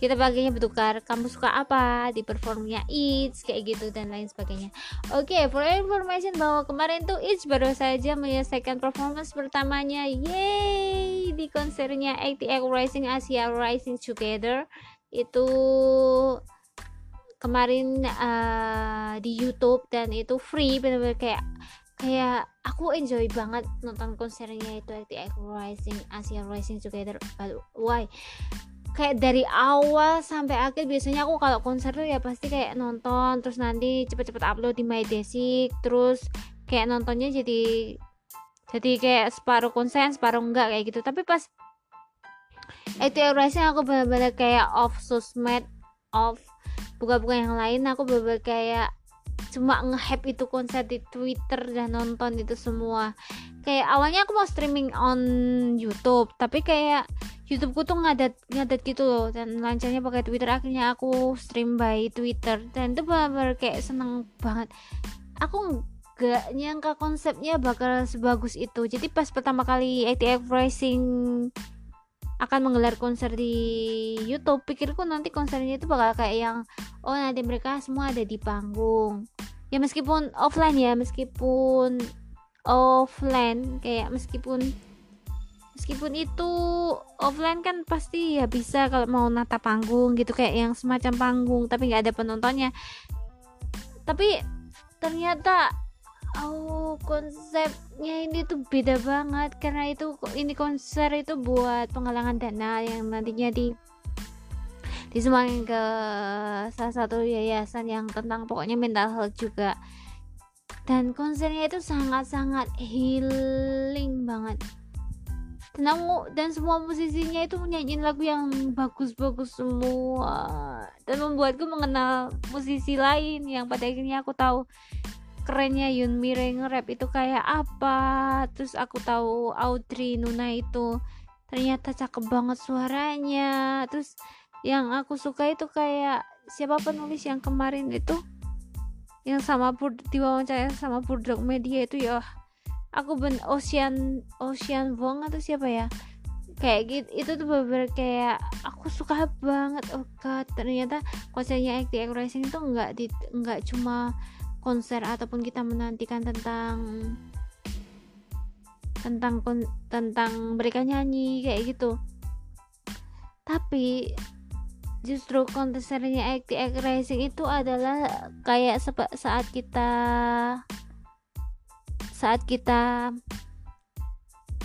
kita baginya bertukar kamu suka apa di performnya? It's kayak gitu dan lain sebagainya. Oke okay, for information bahwa kemarin tuh It's baru saja menyelesaikan performance pertamanya. Yay di konsernya ATX Rising Asia Rising Together. Itu kemarin uh, di YouTube dan itu free bener-bener kayak kayak aku enjoy banget nonton konsernya itu ATX Rising Asia Rising Together. Why? Kayak dari awal sampai akhir biasanya aku kalau konser tuh ya pasti kayak nonton terus nanti cepet-cepet upload di My Desik terus kayak nontonnya jadi jadi kayak separuh konsen separuh enggak kayak gitu. Tapi pas ATX Rising aku bener-bener kayak off sosmed off buka-buka yang lain aku bener-bener kayak cuma nge-hype itu konser di Twitter dan nonton itu semua. Kayak awalnya aku mau streaming on YouTube tapi kayak YouTubeku tuh ngadat ngadat gitu loh dan lancarnya pakai Twitter. Akhirnya aku stream by Twitter dan itu benar-benar kayak seneng banget. Aku gak nyangka konsepnya bakal sebagus itu. Jadi pas pertama kali ATF Racing akan menggelar konser di YouTube. Pikirku nanti konsernya itu bakal kayak yang oh nanti mereka semua ada di panggung. Ya meskipun offline ya meskipun offline kayak meskipun meskipun itu offline kan pasti ya bisa kalau mau nata panggung gitu kayak yang semacam panggung tapi nggak ada penontonnya. Tapi ternyata oh konsepnya ini tuh beda banget karena itu ini konser itu buat penggalangan dana yang nantinya di disumbangin ke salah satu yayasan yang tentang pokoknya mental health juga. Dan konsernya itu sangat-sangat healing banget. Dan dan semua musisinya itu nyanyiin lagu yang bagus-bagus semua. Dan membuatku mengenal musisi lain yang pada akhirnya aku tahu kerennya Yun Mire nge-rap itu kayak apa? Terus aku tahu Audrey Nuna itu ternyata cakep banget suaranya. Terus yang aku suka itu kayak siapa penulis yang kemarin itu yang sama diwawancara sama Purdok Media itu ya. Aku ben Ocean Ocean Wong atau siapa ya? Kayak gitu itu tuh bener, kayak aku suka banget. Oh god ternyata konsernya ACT Rising itu nggak di nggak cuma konser ataupun kita menantikan tentang tentang tentang mereka nyanyi kayak gitu. Tapi justru kontesernya ACTX Racing itu adalah kayak saat kita saat kita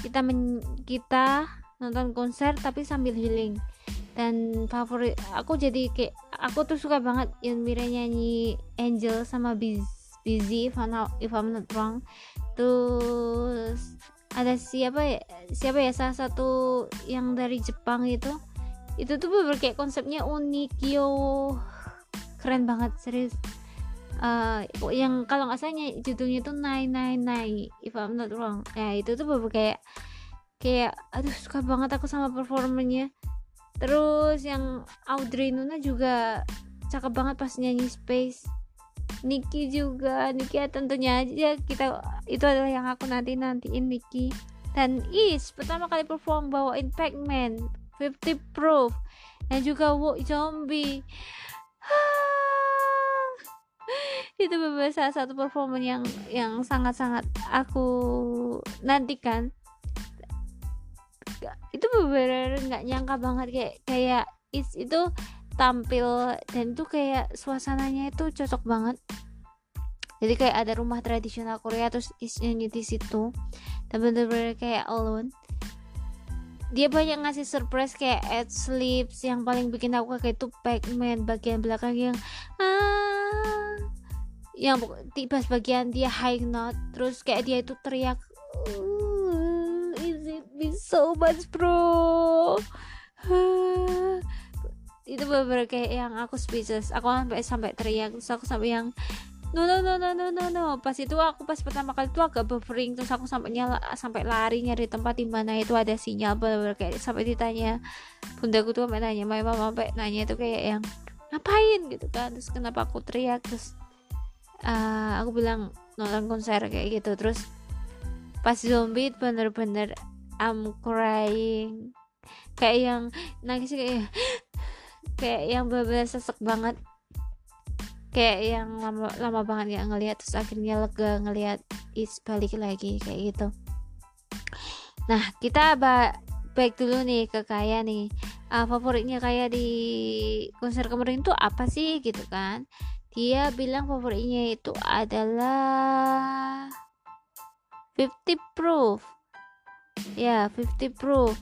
kita men, kita nonton konser tapi sambil healing. Dan favorit aku jadi kayak aku tuh suka banget yang Mira nyanyi Angel sama Biz, Busy if I'm, not, if I'm not wrong. Terus ada siapa ya siapa ya salah satu yang dari Jepang itu. Itu tuh bener kayak konsepnya unik yo. Keren banget serius. Uh, yang kalau nggak salah judulnya tuh Nine Nine Nine if I'm not wrong. Ya itu tuh bener kayak kayak aduh suka banget aku sama performanya terus yang Audrey Nuna juga cakep banget pas nyanyi Space. Niki juga Niki ya tentunya aja kita itu adalah yang aku nanti nantiin Niki dan Is pertama kali perform bawain Pac-Man 50 proof. Dan juga walk zombie. [sighs] Itu beberapa salah satu performa yang yang sangat-sangat aku nantikan itu beberapa nggak nyangka banget kayak kayak is itu tampil dan itu kayak suasananya itu cocok banget. Jadi kayak ada rumah tradisional Korea terus is nyanyi di situ. Dan bener-bener kayak alone. Dia banyak ngasih surprise kayak ad slips yang paling bikin aku kayak itu Pac-Man bagian belakang yang ah. Yang pas bagian dia high note. Terus kayak dia itu teriak "Uh, me so much bro. [sighs] Itu beberapa kayak yang aku speechless. Aku sampai sampai teriak terus aku sampai yang no no no no no no no. Pas itu aku pas pertama kali itu agak buffering terus aku sampai nyala sampai lari nyari tempat di mana itu ada sinyal bener kayak sampai ditanya bundaku tuh sampai nanya mama sampai nanya itu kayak yang ngapain? gitu kan. Terus kenapa aku teriak terus eh, aku bilang nonton konser kayak gitu. Terus pas zombie bener-bener I'm crying. Kayak yang nangis kayak kayak yang bener-bener sesek banget. Kayak yang lama lama banget ya ngelihat terus akhirnya lega ngelihat is balik lagi kayak gitu. Nah kita ba baik dulu nih ke kaya nih. Ah, favoritnya kayak di konser kemarin tuh apa sih gitu kan? Dia bilang favoritnya itu adalah 50 proof ya 50 proof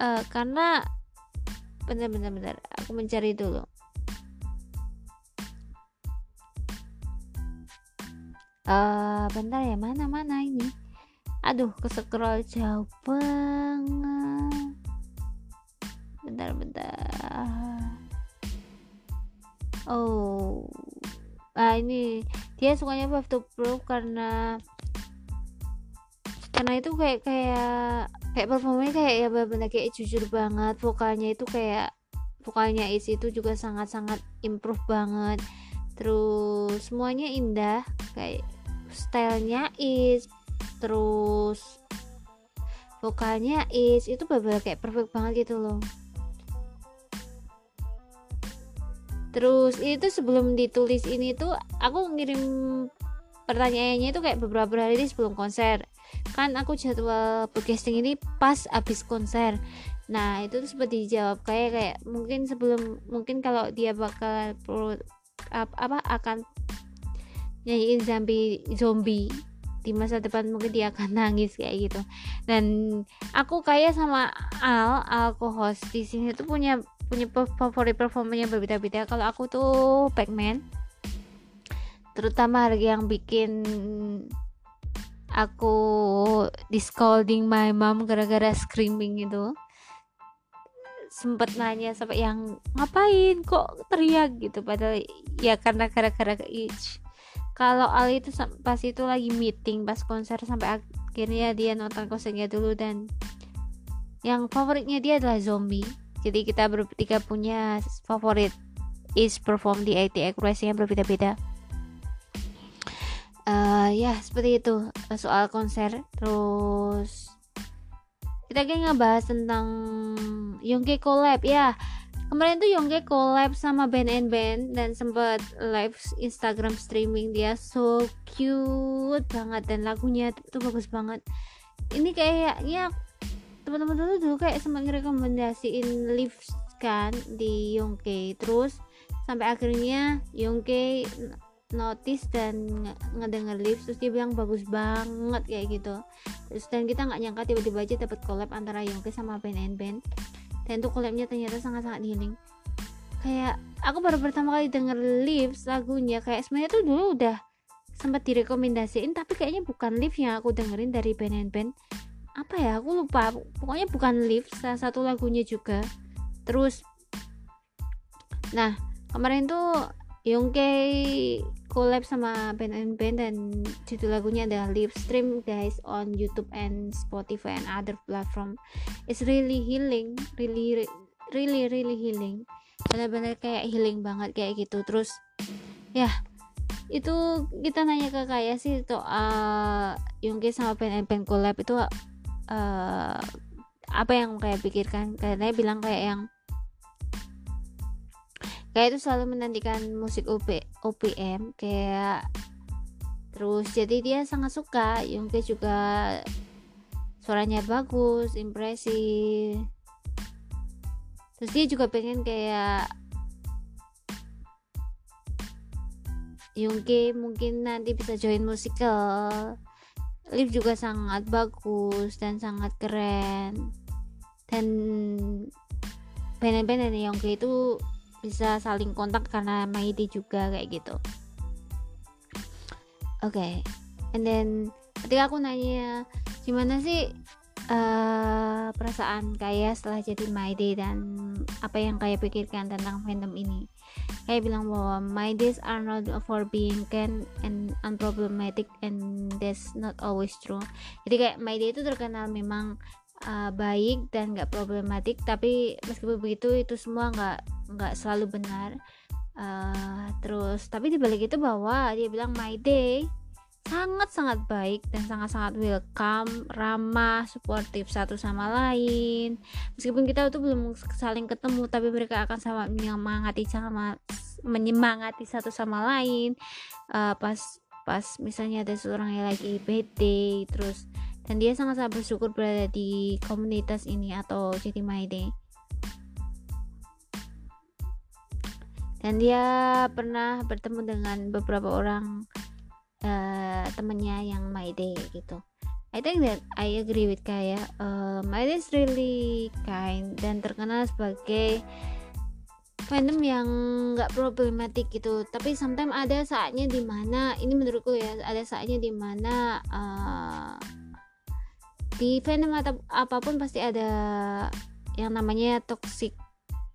Eh, karena bener-bener bener aku mencari dulu. Eh bentar ya mana mana ini? Aduh ke scroll jauh banget. Bentar bentar. Oh. Ah ini dia sukanya Five to Proof karena karena itu kayak kayak kayak performanya kayak ya benar-benar kayak jujur banget. Vokalnya itu kayak vokalnya Is itu juga sangat-sangat improve banget. Terus semuanya indah. Kayak stylenya Is terus vokalnya Is itu benar-benar kayak perfect banget gitu loh. Terus itu sebelum ditulis ini tuh aku ngirim pertanyaannya itu kayak beberapa hari sebelum konser kan aku jadwal podcasting ini pas abis konser. Nah itu tuh seperti dijawab kayak kayak mungkin sebelum mungkin kalau dia bakal pro, ap- apa akan nyanyiin zombie zombie di masa depan mungkin dia akan [laughs] nangis kayak gitu. Dan aku kayak sama Al Al co-host di sini tuh punya punya favorit performanya berbeda-beda. Kalau aku tuh Pac-Man terutama yang bikin aku di scolding my mom gara-gara screaming itu. Sempet nanya sampai yang ngapain? Kok teriak? gitu. Padahal ya karena gara-gara ke itch. Kalau Ali itu pas itu lagi meeting pas konser sampai akhirnya dia nonton konsernya dulu dan yang favoritnya dia adalah zombie. Jadi kita bertiga punya favorit is perform di ATX Race yang berbeda-beda Eh, ya seperti itu eh, soal konser. Terus kita kayak ngebahas tentang Yongke collab ya. Kemarin tuh Yongke collab sama band and band dan sempat live Instagram streaming dia. So cute banget dan lagunya tuh bagus banget. Ini kayaknya teman-teman dulu dulu kayak sempat ngerekomendasiin live kan di Yongke. Terus sampai akhirnya Yongke notice dan nge- ngedenger live terus dia bilang bagus banget kayak gitu. Terus dan kita nggak nyangka tiba-tiba aja dapat collab antara Yongke sama band and band dan tuh collabnya ternyata sangat-sangat healing. Kayak aku baru pertama kali denger live lagunya kayak sebenarnya tuh dulu udah sempat direkomendasiin tapi kayaknya bukan live yang aku dengerin dari band and band apa ya aku lupa. Pokoknya bukan live salah satu lagunya juga. Terus nah kemarin tuh Yongke collab sama band and band dan judul lagunya adalah live stream guys on YouTube and Spotify and other platform. It's really healing really really really healing. Benar-benar kayak healing banget kayak gitu. Terus ya itu kita nanya ke kayak sih itu uh, Yongke sama band and band collab itu uh, apa yang kayak pikirkan? Karena bilang kayak yang kayak itu selalu menantikan musik OP, OPM kayak terus jadi dia sangat suka Yongke juga suaranya bagus impresif. Terus dia juga pengen kayak Yongke mungkin nanti bisa join musical. Liv juga sangat bagus dan sangat keren. Dan band-band dan Yonggi itu bisa saling kontak karena Maidi juga kayak gitu oke okay. and then ketika aku nanya gimana sih uh, perasaan kaya setelah jadi My Day dan apa yang kaya pikirkan tentang fandom ini kayak bilang bahwa my days are not for being kind and unproblematic and that's not always true jadi kayak my day itu terkenal memang uh, baik dan nggak problematik tapi meskipun begitu itu semua nggak nggak selalu benar uh, terus tapi dibalik itu bahwa dia bilang my day sangat-sangat baik dan sangat-sangat welcome, ramah, suportif satu sama lain. Meskipun kita itu belum saling ketemu, tapi mereka akan sama menyemangati sama menyemangati satu sama lain. Uh, pas pas misalnya ada seorang yang lagi bad terus dan dia sangat-sangat bersyukur berada di komunitas ini atau jadi day. Dan dia pernah bertemu dengan beberapa orang uh, temennya yang Day gitu. I think that I agree with Kaya uh, My Day is really kind dan terkenal sebagai fandom yang nggak problematik gitu. Tapi sometimes ada saatnya di mana ini menurutku ya ada saatnya di mana uh, di fandom atau apa pun pasti ada yang namanya toxic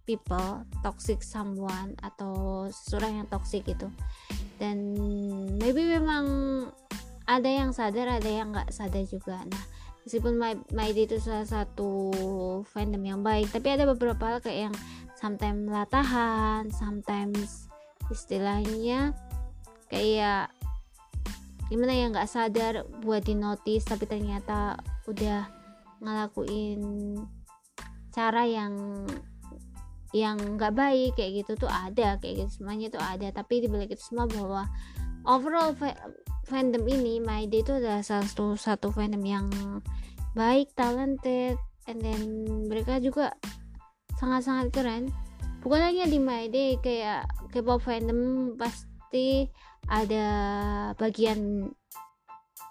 people toxic someone atau seseorang yang toxic gitu. Dan maybe memang ada yang sadar ada yang nggak sadar juga. Nah meskipun My, My itu salah satu fandom yang baik tapi ada beberapa hal kayak yang sometimes latahan sometimes istilahnya kayak gimana ya nggak sadar buat di notice tapi ternyata udah ngelakuin cara yang yang nggak baik kayak gitu tuh ada kayak gitu semuanya tuh ada. Tapi di balik itu semua bahwa overall fandom ini My Day itu adalah salah satu satu fandom yang baik talented and then mereka juga sangat-sangat keren. Bukan hanya di My Day kayak K-pop fandom pasti ada bagian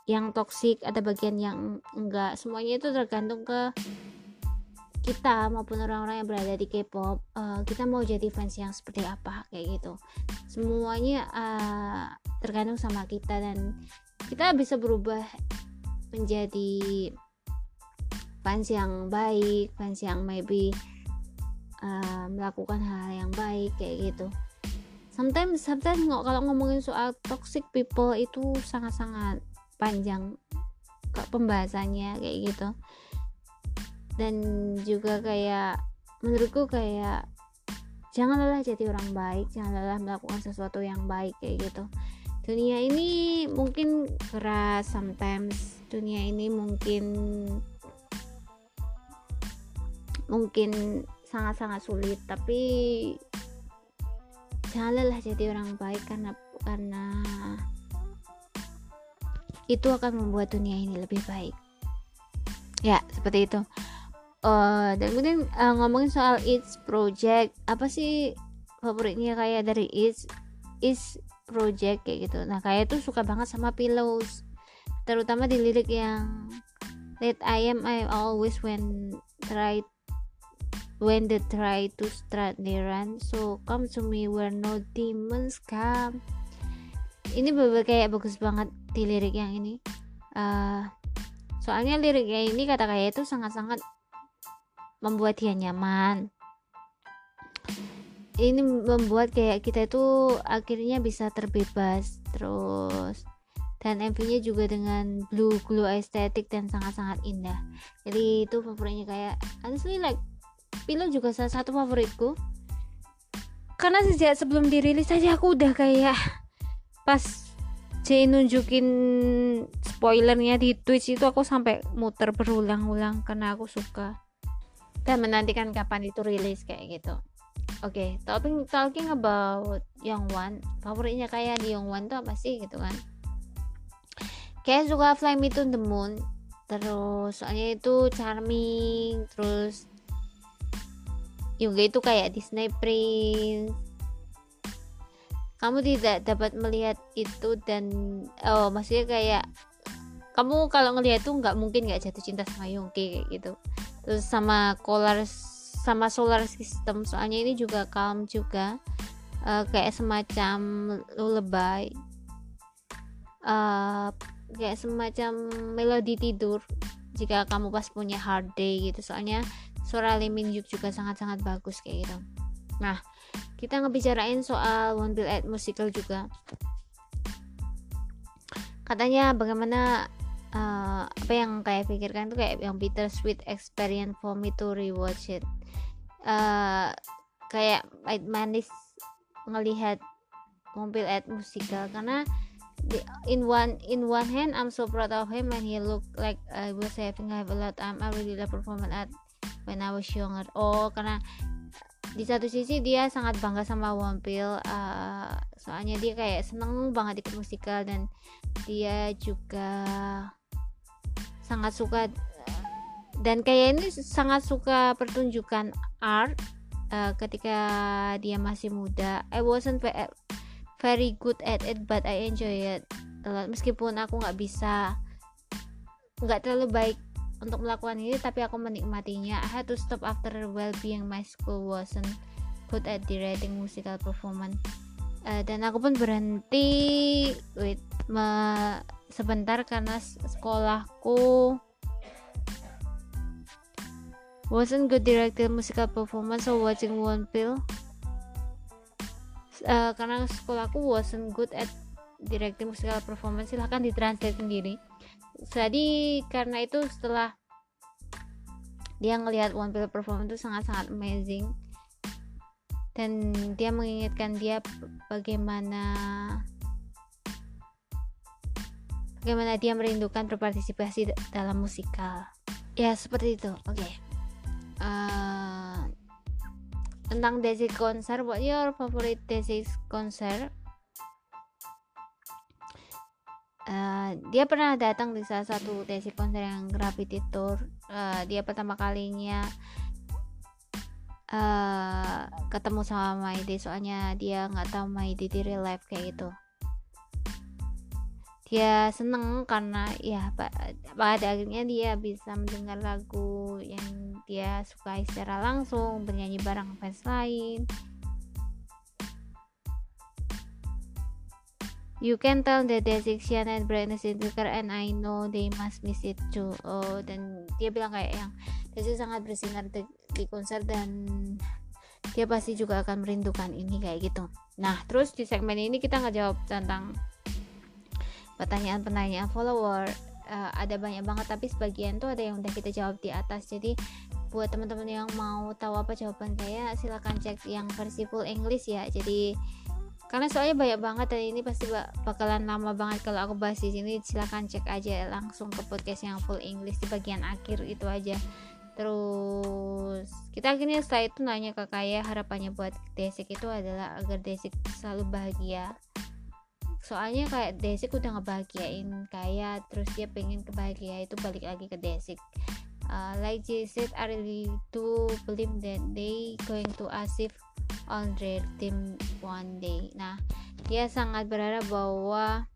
yang toxic ada bagian yang enggak. Semuanya itu tergantung ke kita maupun orang-orang yang berada di K-pop uh, kita mau jadi fans yang seperti apa kayak gitu. Semuanya uh, tergantung sama kita dan kita bisa berubah menjadi fans yang baik fans yang maybe uh, melakukan hal yang baik kayak gitu sometimes sometimes nggak kalau ngomongin soal toxic people itu sangat-sangat panjang pembahasannya kayak gitu. Dan juga kayak menurutku kayak jangan lelah jadi orang baik jangan lelah melakukan sesuatu yang baik kayak gitu. Dunia ini mungkin keras sometimes. Dunia ini mungkin mungkin sangat-sangat sulit tapi jangan lelah jadi orang baik karena karena itu akan membuat dunia ini lebih baik. Ya seperti itu. Uh, dan kemudian uh, ngomongin soal It's Project apa sih favoritnya kayak dari It's It's Project kayak gitu. Nah kayak tuh suka banget sama Pillows terutama di lirik yang Let I am I always when try when they try to start their run. So come to me where no demons come. Ini bener kayak bagus banget di lirik yang ini. Uh, soalnya liriknya ini kata kayak itu sangat-sangat membuat dia nyaman. Ini membuat kayak kita itu akhirnya bisa terbebas terus. Dan MV-nya juga dengan blue glow estetik dan sangat-sangat indah. Jadi itu favoritnya kayak honestly like Pillow juga salah satu favoritku. Karena sejak sebelum dirilis aja aku udah kayak pas J nunjukin spoilernya di Twitch itu aku sampai muter berulang-ulang karena aku suka. Dan menantikan kapan itu rilis kayak gitu. Oke okay, talking talking about Young One favoritnya kayak di Young One tuh apa sih gitu kan? Kayak suka Fly Me to the Moon. Terus soalnya itu charming terus juga itu kayak Disney Prince. Kamu tidak dapat melihat itu dan oh maksudnya kayak kamu kalau ngelihat tuh nggak mungkin nggak jatuh cinta sama Yongki kayak gitu. Terus sama solar sama solar system soalnya ini juga calm juga uh, kayak semacam lullaby uh, kayak semacam melodi tidur jika kamu pas punya hard day gitu. Soalnya suara Lee Min Hyuk juga sangat-sangat bagus kayak gitu. Nah kita ngebicarain soal One Bill At musical juga. Katanya bagaimana uh, apa yang kayak pikirkan tuh kayak yang bitter sweet experience for me to rewatch it. Uh, kayak manis ngelihat mobil at musical karena the, in one in one hand I'm so proud of him and he look like I was having have a lot time I really love performance at when I was younger. Oh karena di satu sisi dia sangat bangga sama Wampil uh, soalnya dia kayak seneng banget ikut musikal dan dia juga sangat suka dan kayak ini sangat suka pertunjukan art uh, ketika dia masih muda. I wasn't very good at it but I enjoy it meskipun aku nggak bisa nggak terlalu baik untuk melakukan ini tapi aku menikmatinya. I had to stop after well being my school wasn't good at directing musical performance. Uh, dan aku pun berhenti wait me, sebentar karena sekolahku wasn't good directing musical performance so watching one pill uh, karena sekolahku wasn't good at directing musical performance silahkan ditranslate sendiri jadi karena itu setelah dia ngelihat One Pill performance itu sangat-sangat amazing. Dan dia mengingatkan dia bagaimana bagaimana dia merindukan berpartisipasi dalam musikal. Ya seperti itu. Oke. Okay. uh, tentang Desi konser what your favorite Desi konser uh, dia pernah datang di salah satu Desi konser yang Gravity Tour. Uh, dia pertama kalinya uh, ketemu sama Maide soalnya dia nggak tahu Maide di real life kayak gitu. Dia seneng karena ya pada akhirnya dia bisa mendengar lagu yang dia sukai secara langsung bernyanyi bareng fans lain You can tell that there's and brightness in Twitter and I know they must miss it too. Oh, dan dia bilang kayak yang Desi sangat bersinar di, di konser dan dia pasti juga akan merindukan ini kayak gitu. Nah, terus di segmen ini kita ngejawab tentang pertanyaan-pertanyaan follower. Uh, ada banyak banget tapi sebagian tuh ada yang udah kita jawab di atas. Jadi buat teman-teman yang mau tahu apa jawaban saya silahkan cek yang versi full English ya jadi karena soalnya banyak banget dan ini pasti bakalan lama banget kalau aku bahas di sini. Silahkan cek aja langsung ke podcast yang full English di bagian akhir itu aja. Terus kita akhirnya setelah itu nanya ke Kaya harapannya buat Desik itu adalah agar Desik selalu bahagia. Soalnya kayak Desik udah ngebahagiain Kaya terus dia pengen kebahagia itu balik lagi ke Desik. Uh, like Jay said I really do believe that they going to achieve on their team one day nah dia sangat berharap bahwa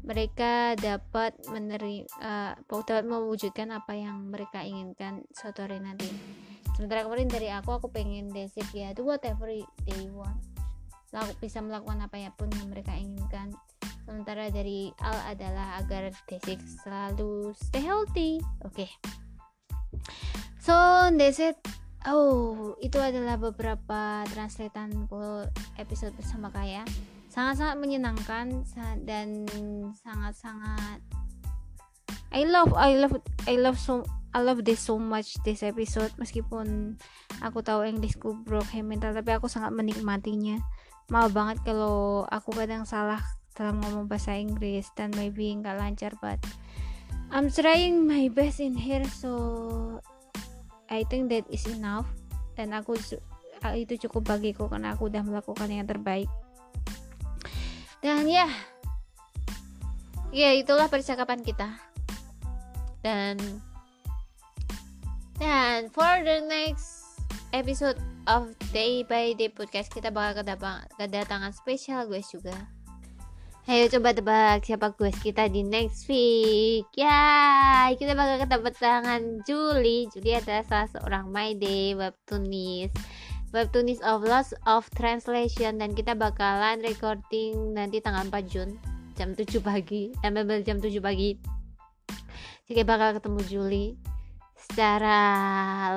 mereka dapat menerima uh, dapat mewujudkan apa yang mereka inginkan suatu hari nanti sementara kemarin dari aku aku pengen desik ya do whatever they want lalu bisa melakukan apa pun yang mereka inginkan sementara dari Al adalah agar desik selalu stay healthy oke okay. So it. Oh, itu adalah beberapa translatean episode bersama Kaya. Sangat-sangat menyenangkan dan sangat-sangat I love I love I love so I love this so much this episode meskipun aku tahu Englishku broken mental tapi aku sangat menikmatinya. Maaf banget kalau aku kadang salah dalam ngomong bahasa Inggris dan maybe nggak lancar but I'm trying my best in here so I think that is enough. Dan aku itu cukup bagiku karena aku udah melakukan yang terbaik. Dan ya ya itulah percakapan kita. Dan dan for the next episode of Day by Day podcast kita bakal kedatangan spesial guys juga Ayo coba tebak siapa quest kita di next week. Ya, kita bakal ketemu tangan Juli. Juli adalah salah seorang My Day webtoonis. Webtoonis of Loss of Translation dan kita bakalan recording nanti tanggal 4 Jun jam 7 pagi. Sampai jam 7 pagi. Jadi bakal ketemu Juli secara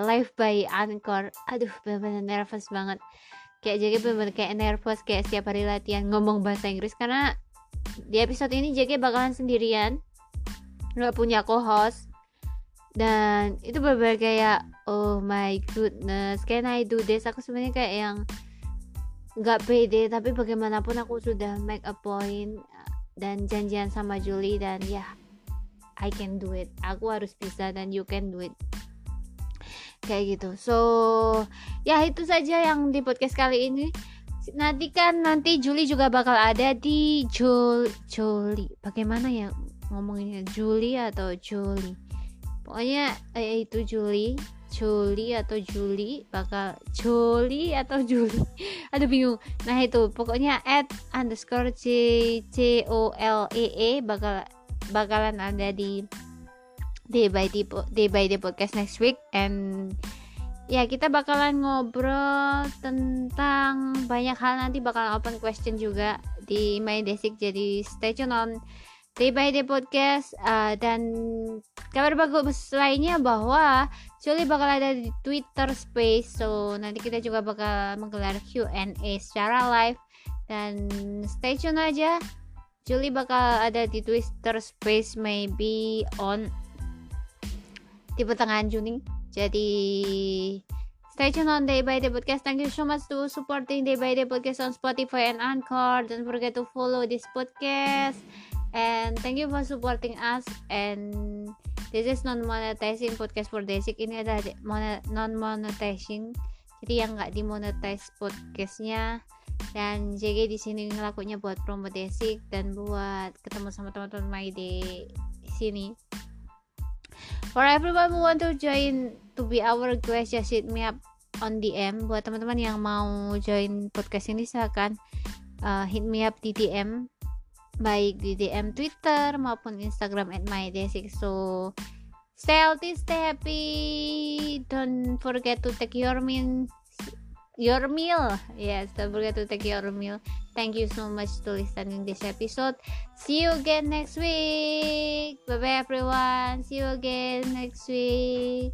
live by Anchor. Aduh, benar-benar nervous banget kayak jadi bener-bener kayak nervous kayak setiap hari latihan ngomong bahasa Inggris karena di episode ini JK bakalan sendirian. Nggak punya co-host. Dan itu benar kayak oh my goodness can I do this? Aku sebenarnya kayak yang nggak pede tapi bagaimanapun aku sudah make a point dan janjian sama Julie dan ya yeah, I can do it. Aku harus bisa dan you can do it. Kayak gitu. So ya itu saja yang di podcast kali ini nanti kan nanti Juli juga bakal ada di Jul Juli. Bagaimana ya ngomonginnya? Juli atau Juli? Pokoknya eh, itu Juli Juli atau Juli bakal Juli atau Juli. [laughs] Aduh bingung. Nah itu. Pokoknya at underscore C C O L E E bakal bakalan ada di day by day, day by day podcast next week. And ya kita bakalan ngobrol tentang banyak hal. Nanti bakalan open question juga di My Desik jadi stay tune on Day by Day Podcast. Uh, dan kabar bagus lainnya bahwa Julie bakal ada di Twitter Space. So nanti kita juga bakal menggelar Q&A secara live. Dan stay tune aja. Julie bakal ada di Twitter Space maybe on di pertengahan Juni jadi stay tune on Day by Day Podcast. Thank you so much to supporting Day by Day Podcast on Spotify and Anchor. Don't forget to follow this podcast. And thank you for supporting us. And this is non-monetizing podcast for Desik. Ini adalah non-monetizing. Jadi yang nggak dimonetize podcastnya. Dan JG di sini ngelakunya buat promo Desik dan buat ketemu sama teman-teman My Day di sini. For everyone who want to join to be our guest, just hit me up on DM. Buat teman-teman yang mau join podcast ini silahkan uh, hit me up di DM baik di DM Twitter maupun Instagram at mydesic. So stay healthy, stay happy. Don't forget to take your meal your meal. Yes, don't forget to take your meal. Thank you so much to listening this episode. See you again next week. Bye bye everyone. See you again next week.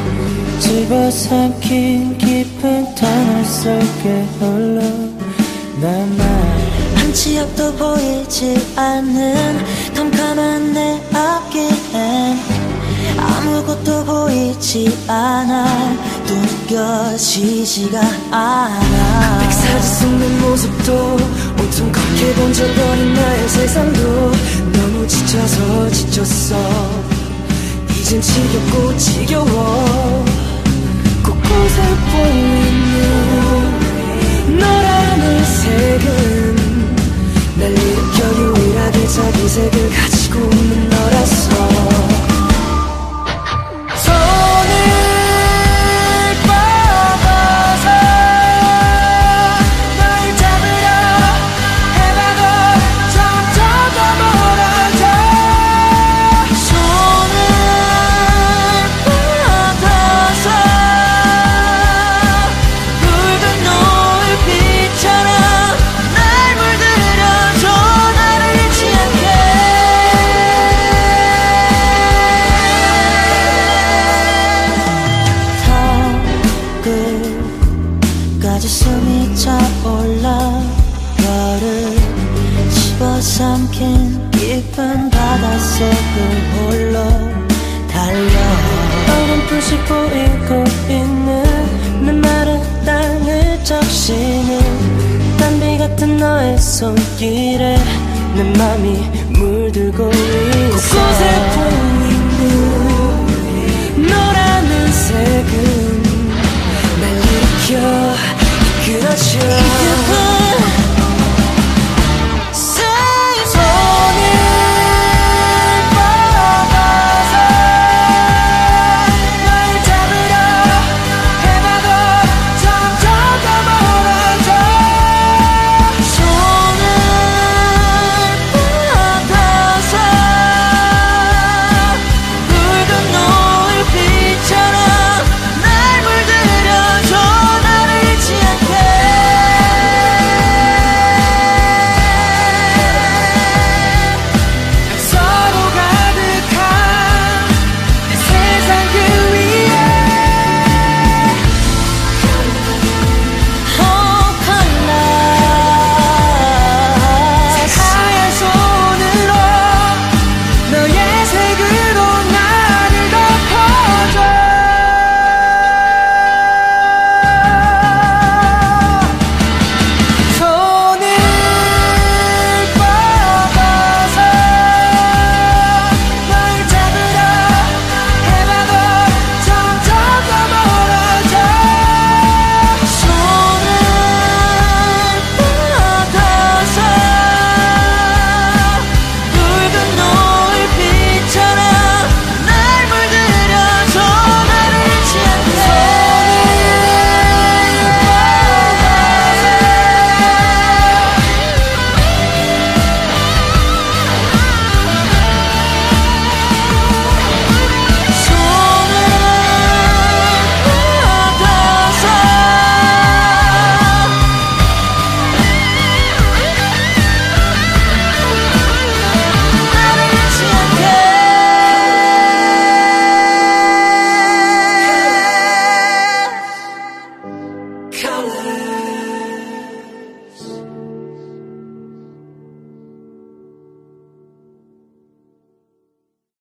집어삼킨 깊은 터널 속에 홀로 남아 한치 앞도 보이지 않는 캄캄한 내 앞길엔 아무것도 보이지 않아 느껴지지가 않아. 백사지 속는 모습도 온통 걷게 번져버린 나의 세상도 너무 지쳐서 지쳤어. 이젠 지겹고 지겨워 곳곳에 보이는 너라는 색은 날 일으켜 유일하게 자기 색을 가지고 있는 너라서 너의 손길에 내 맘이 물들고 있어. 곳곳에 보이는 너라는 색은 날 일으켜 이끌어줘.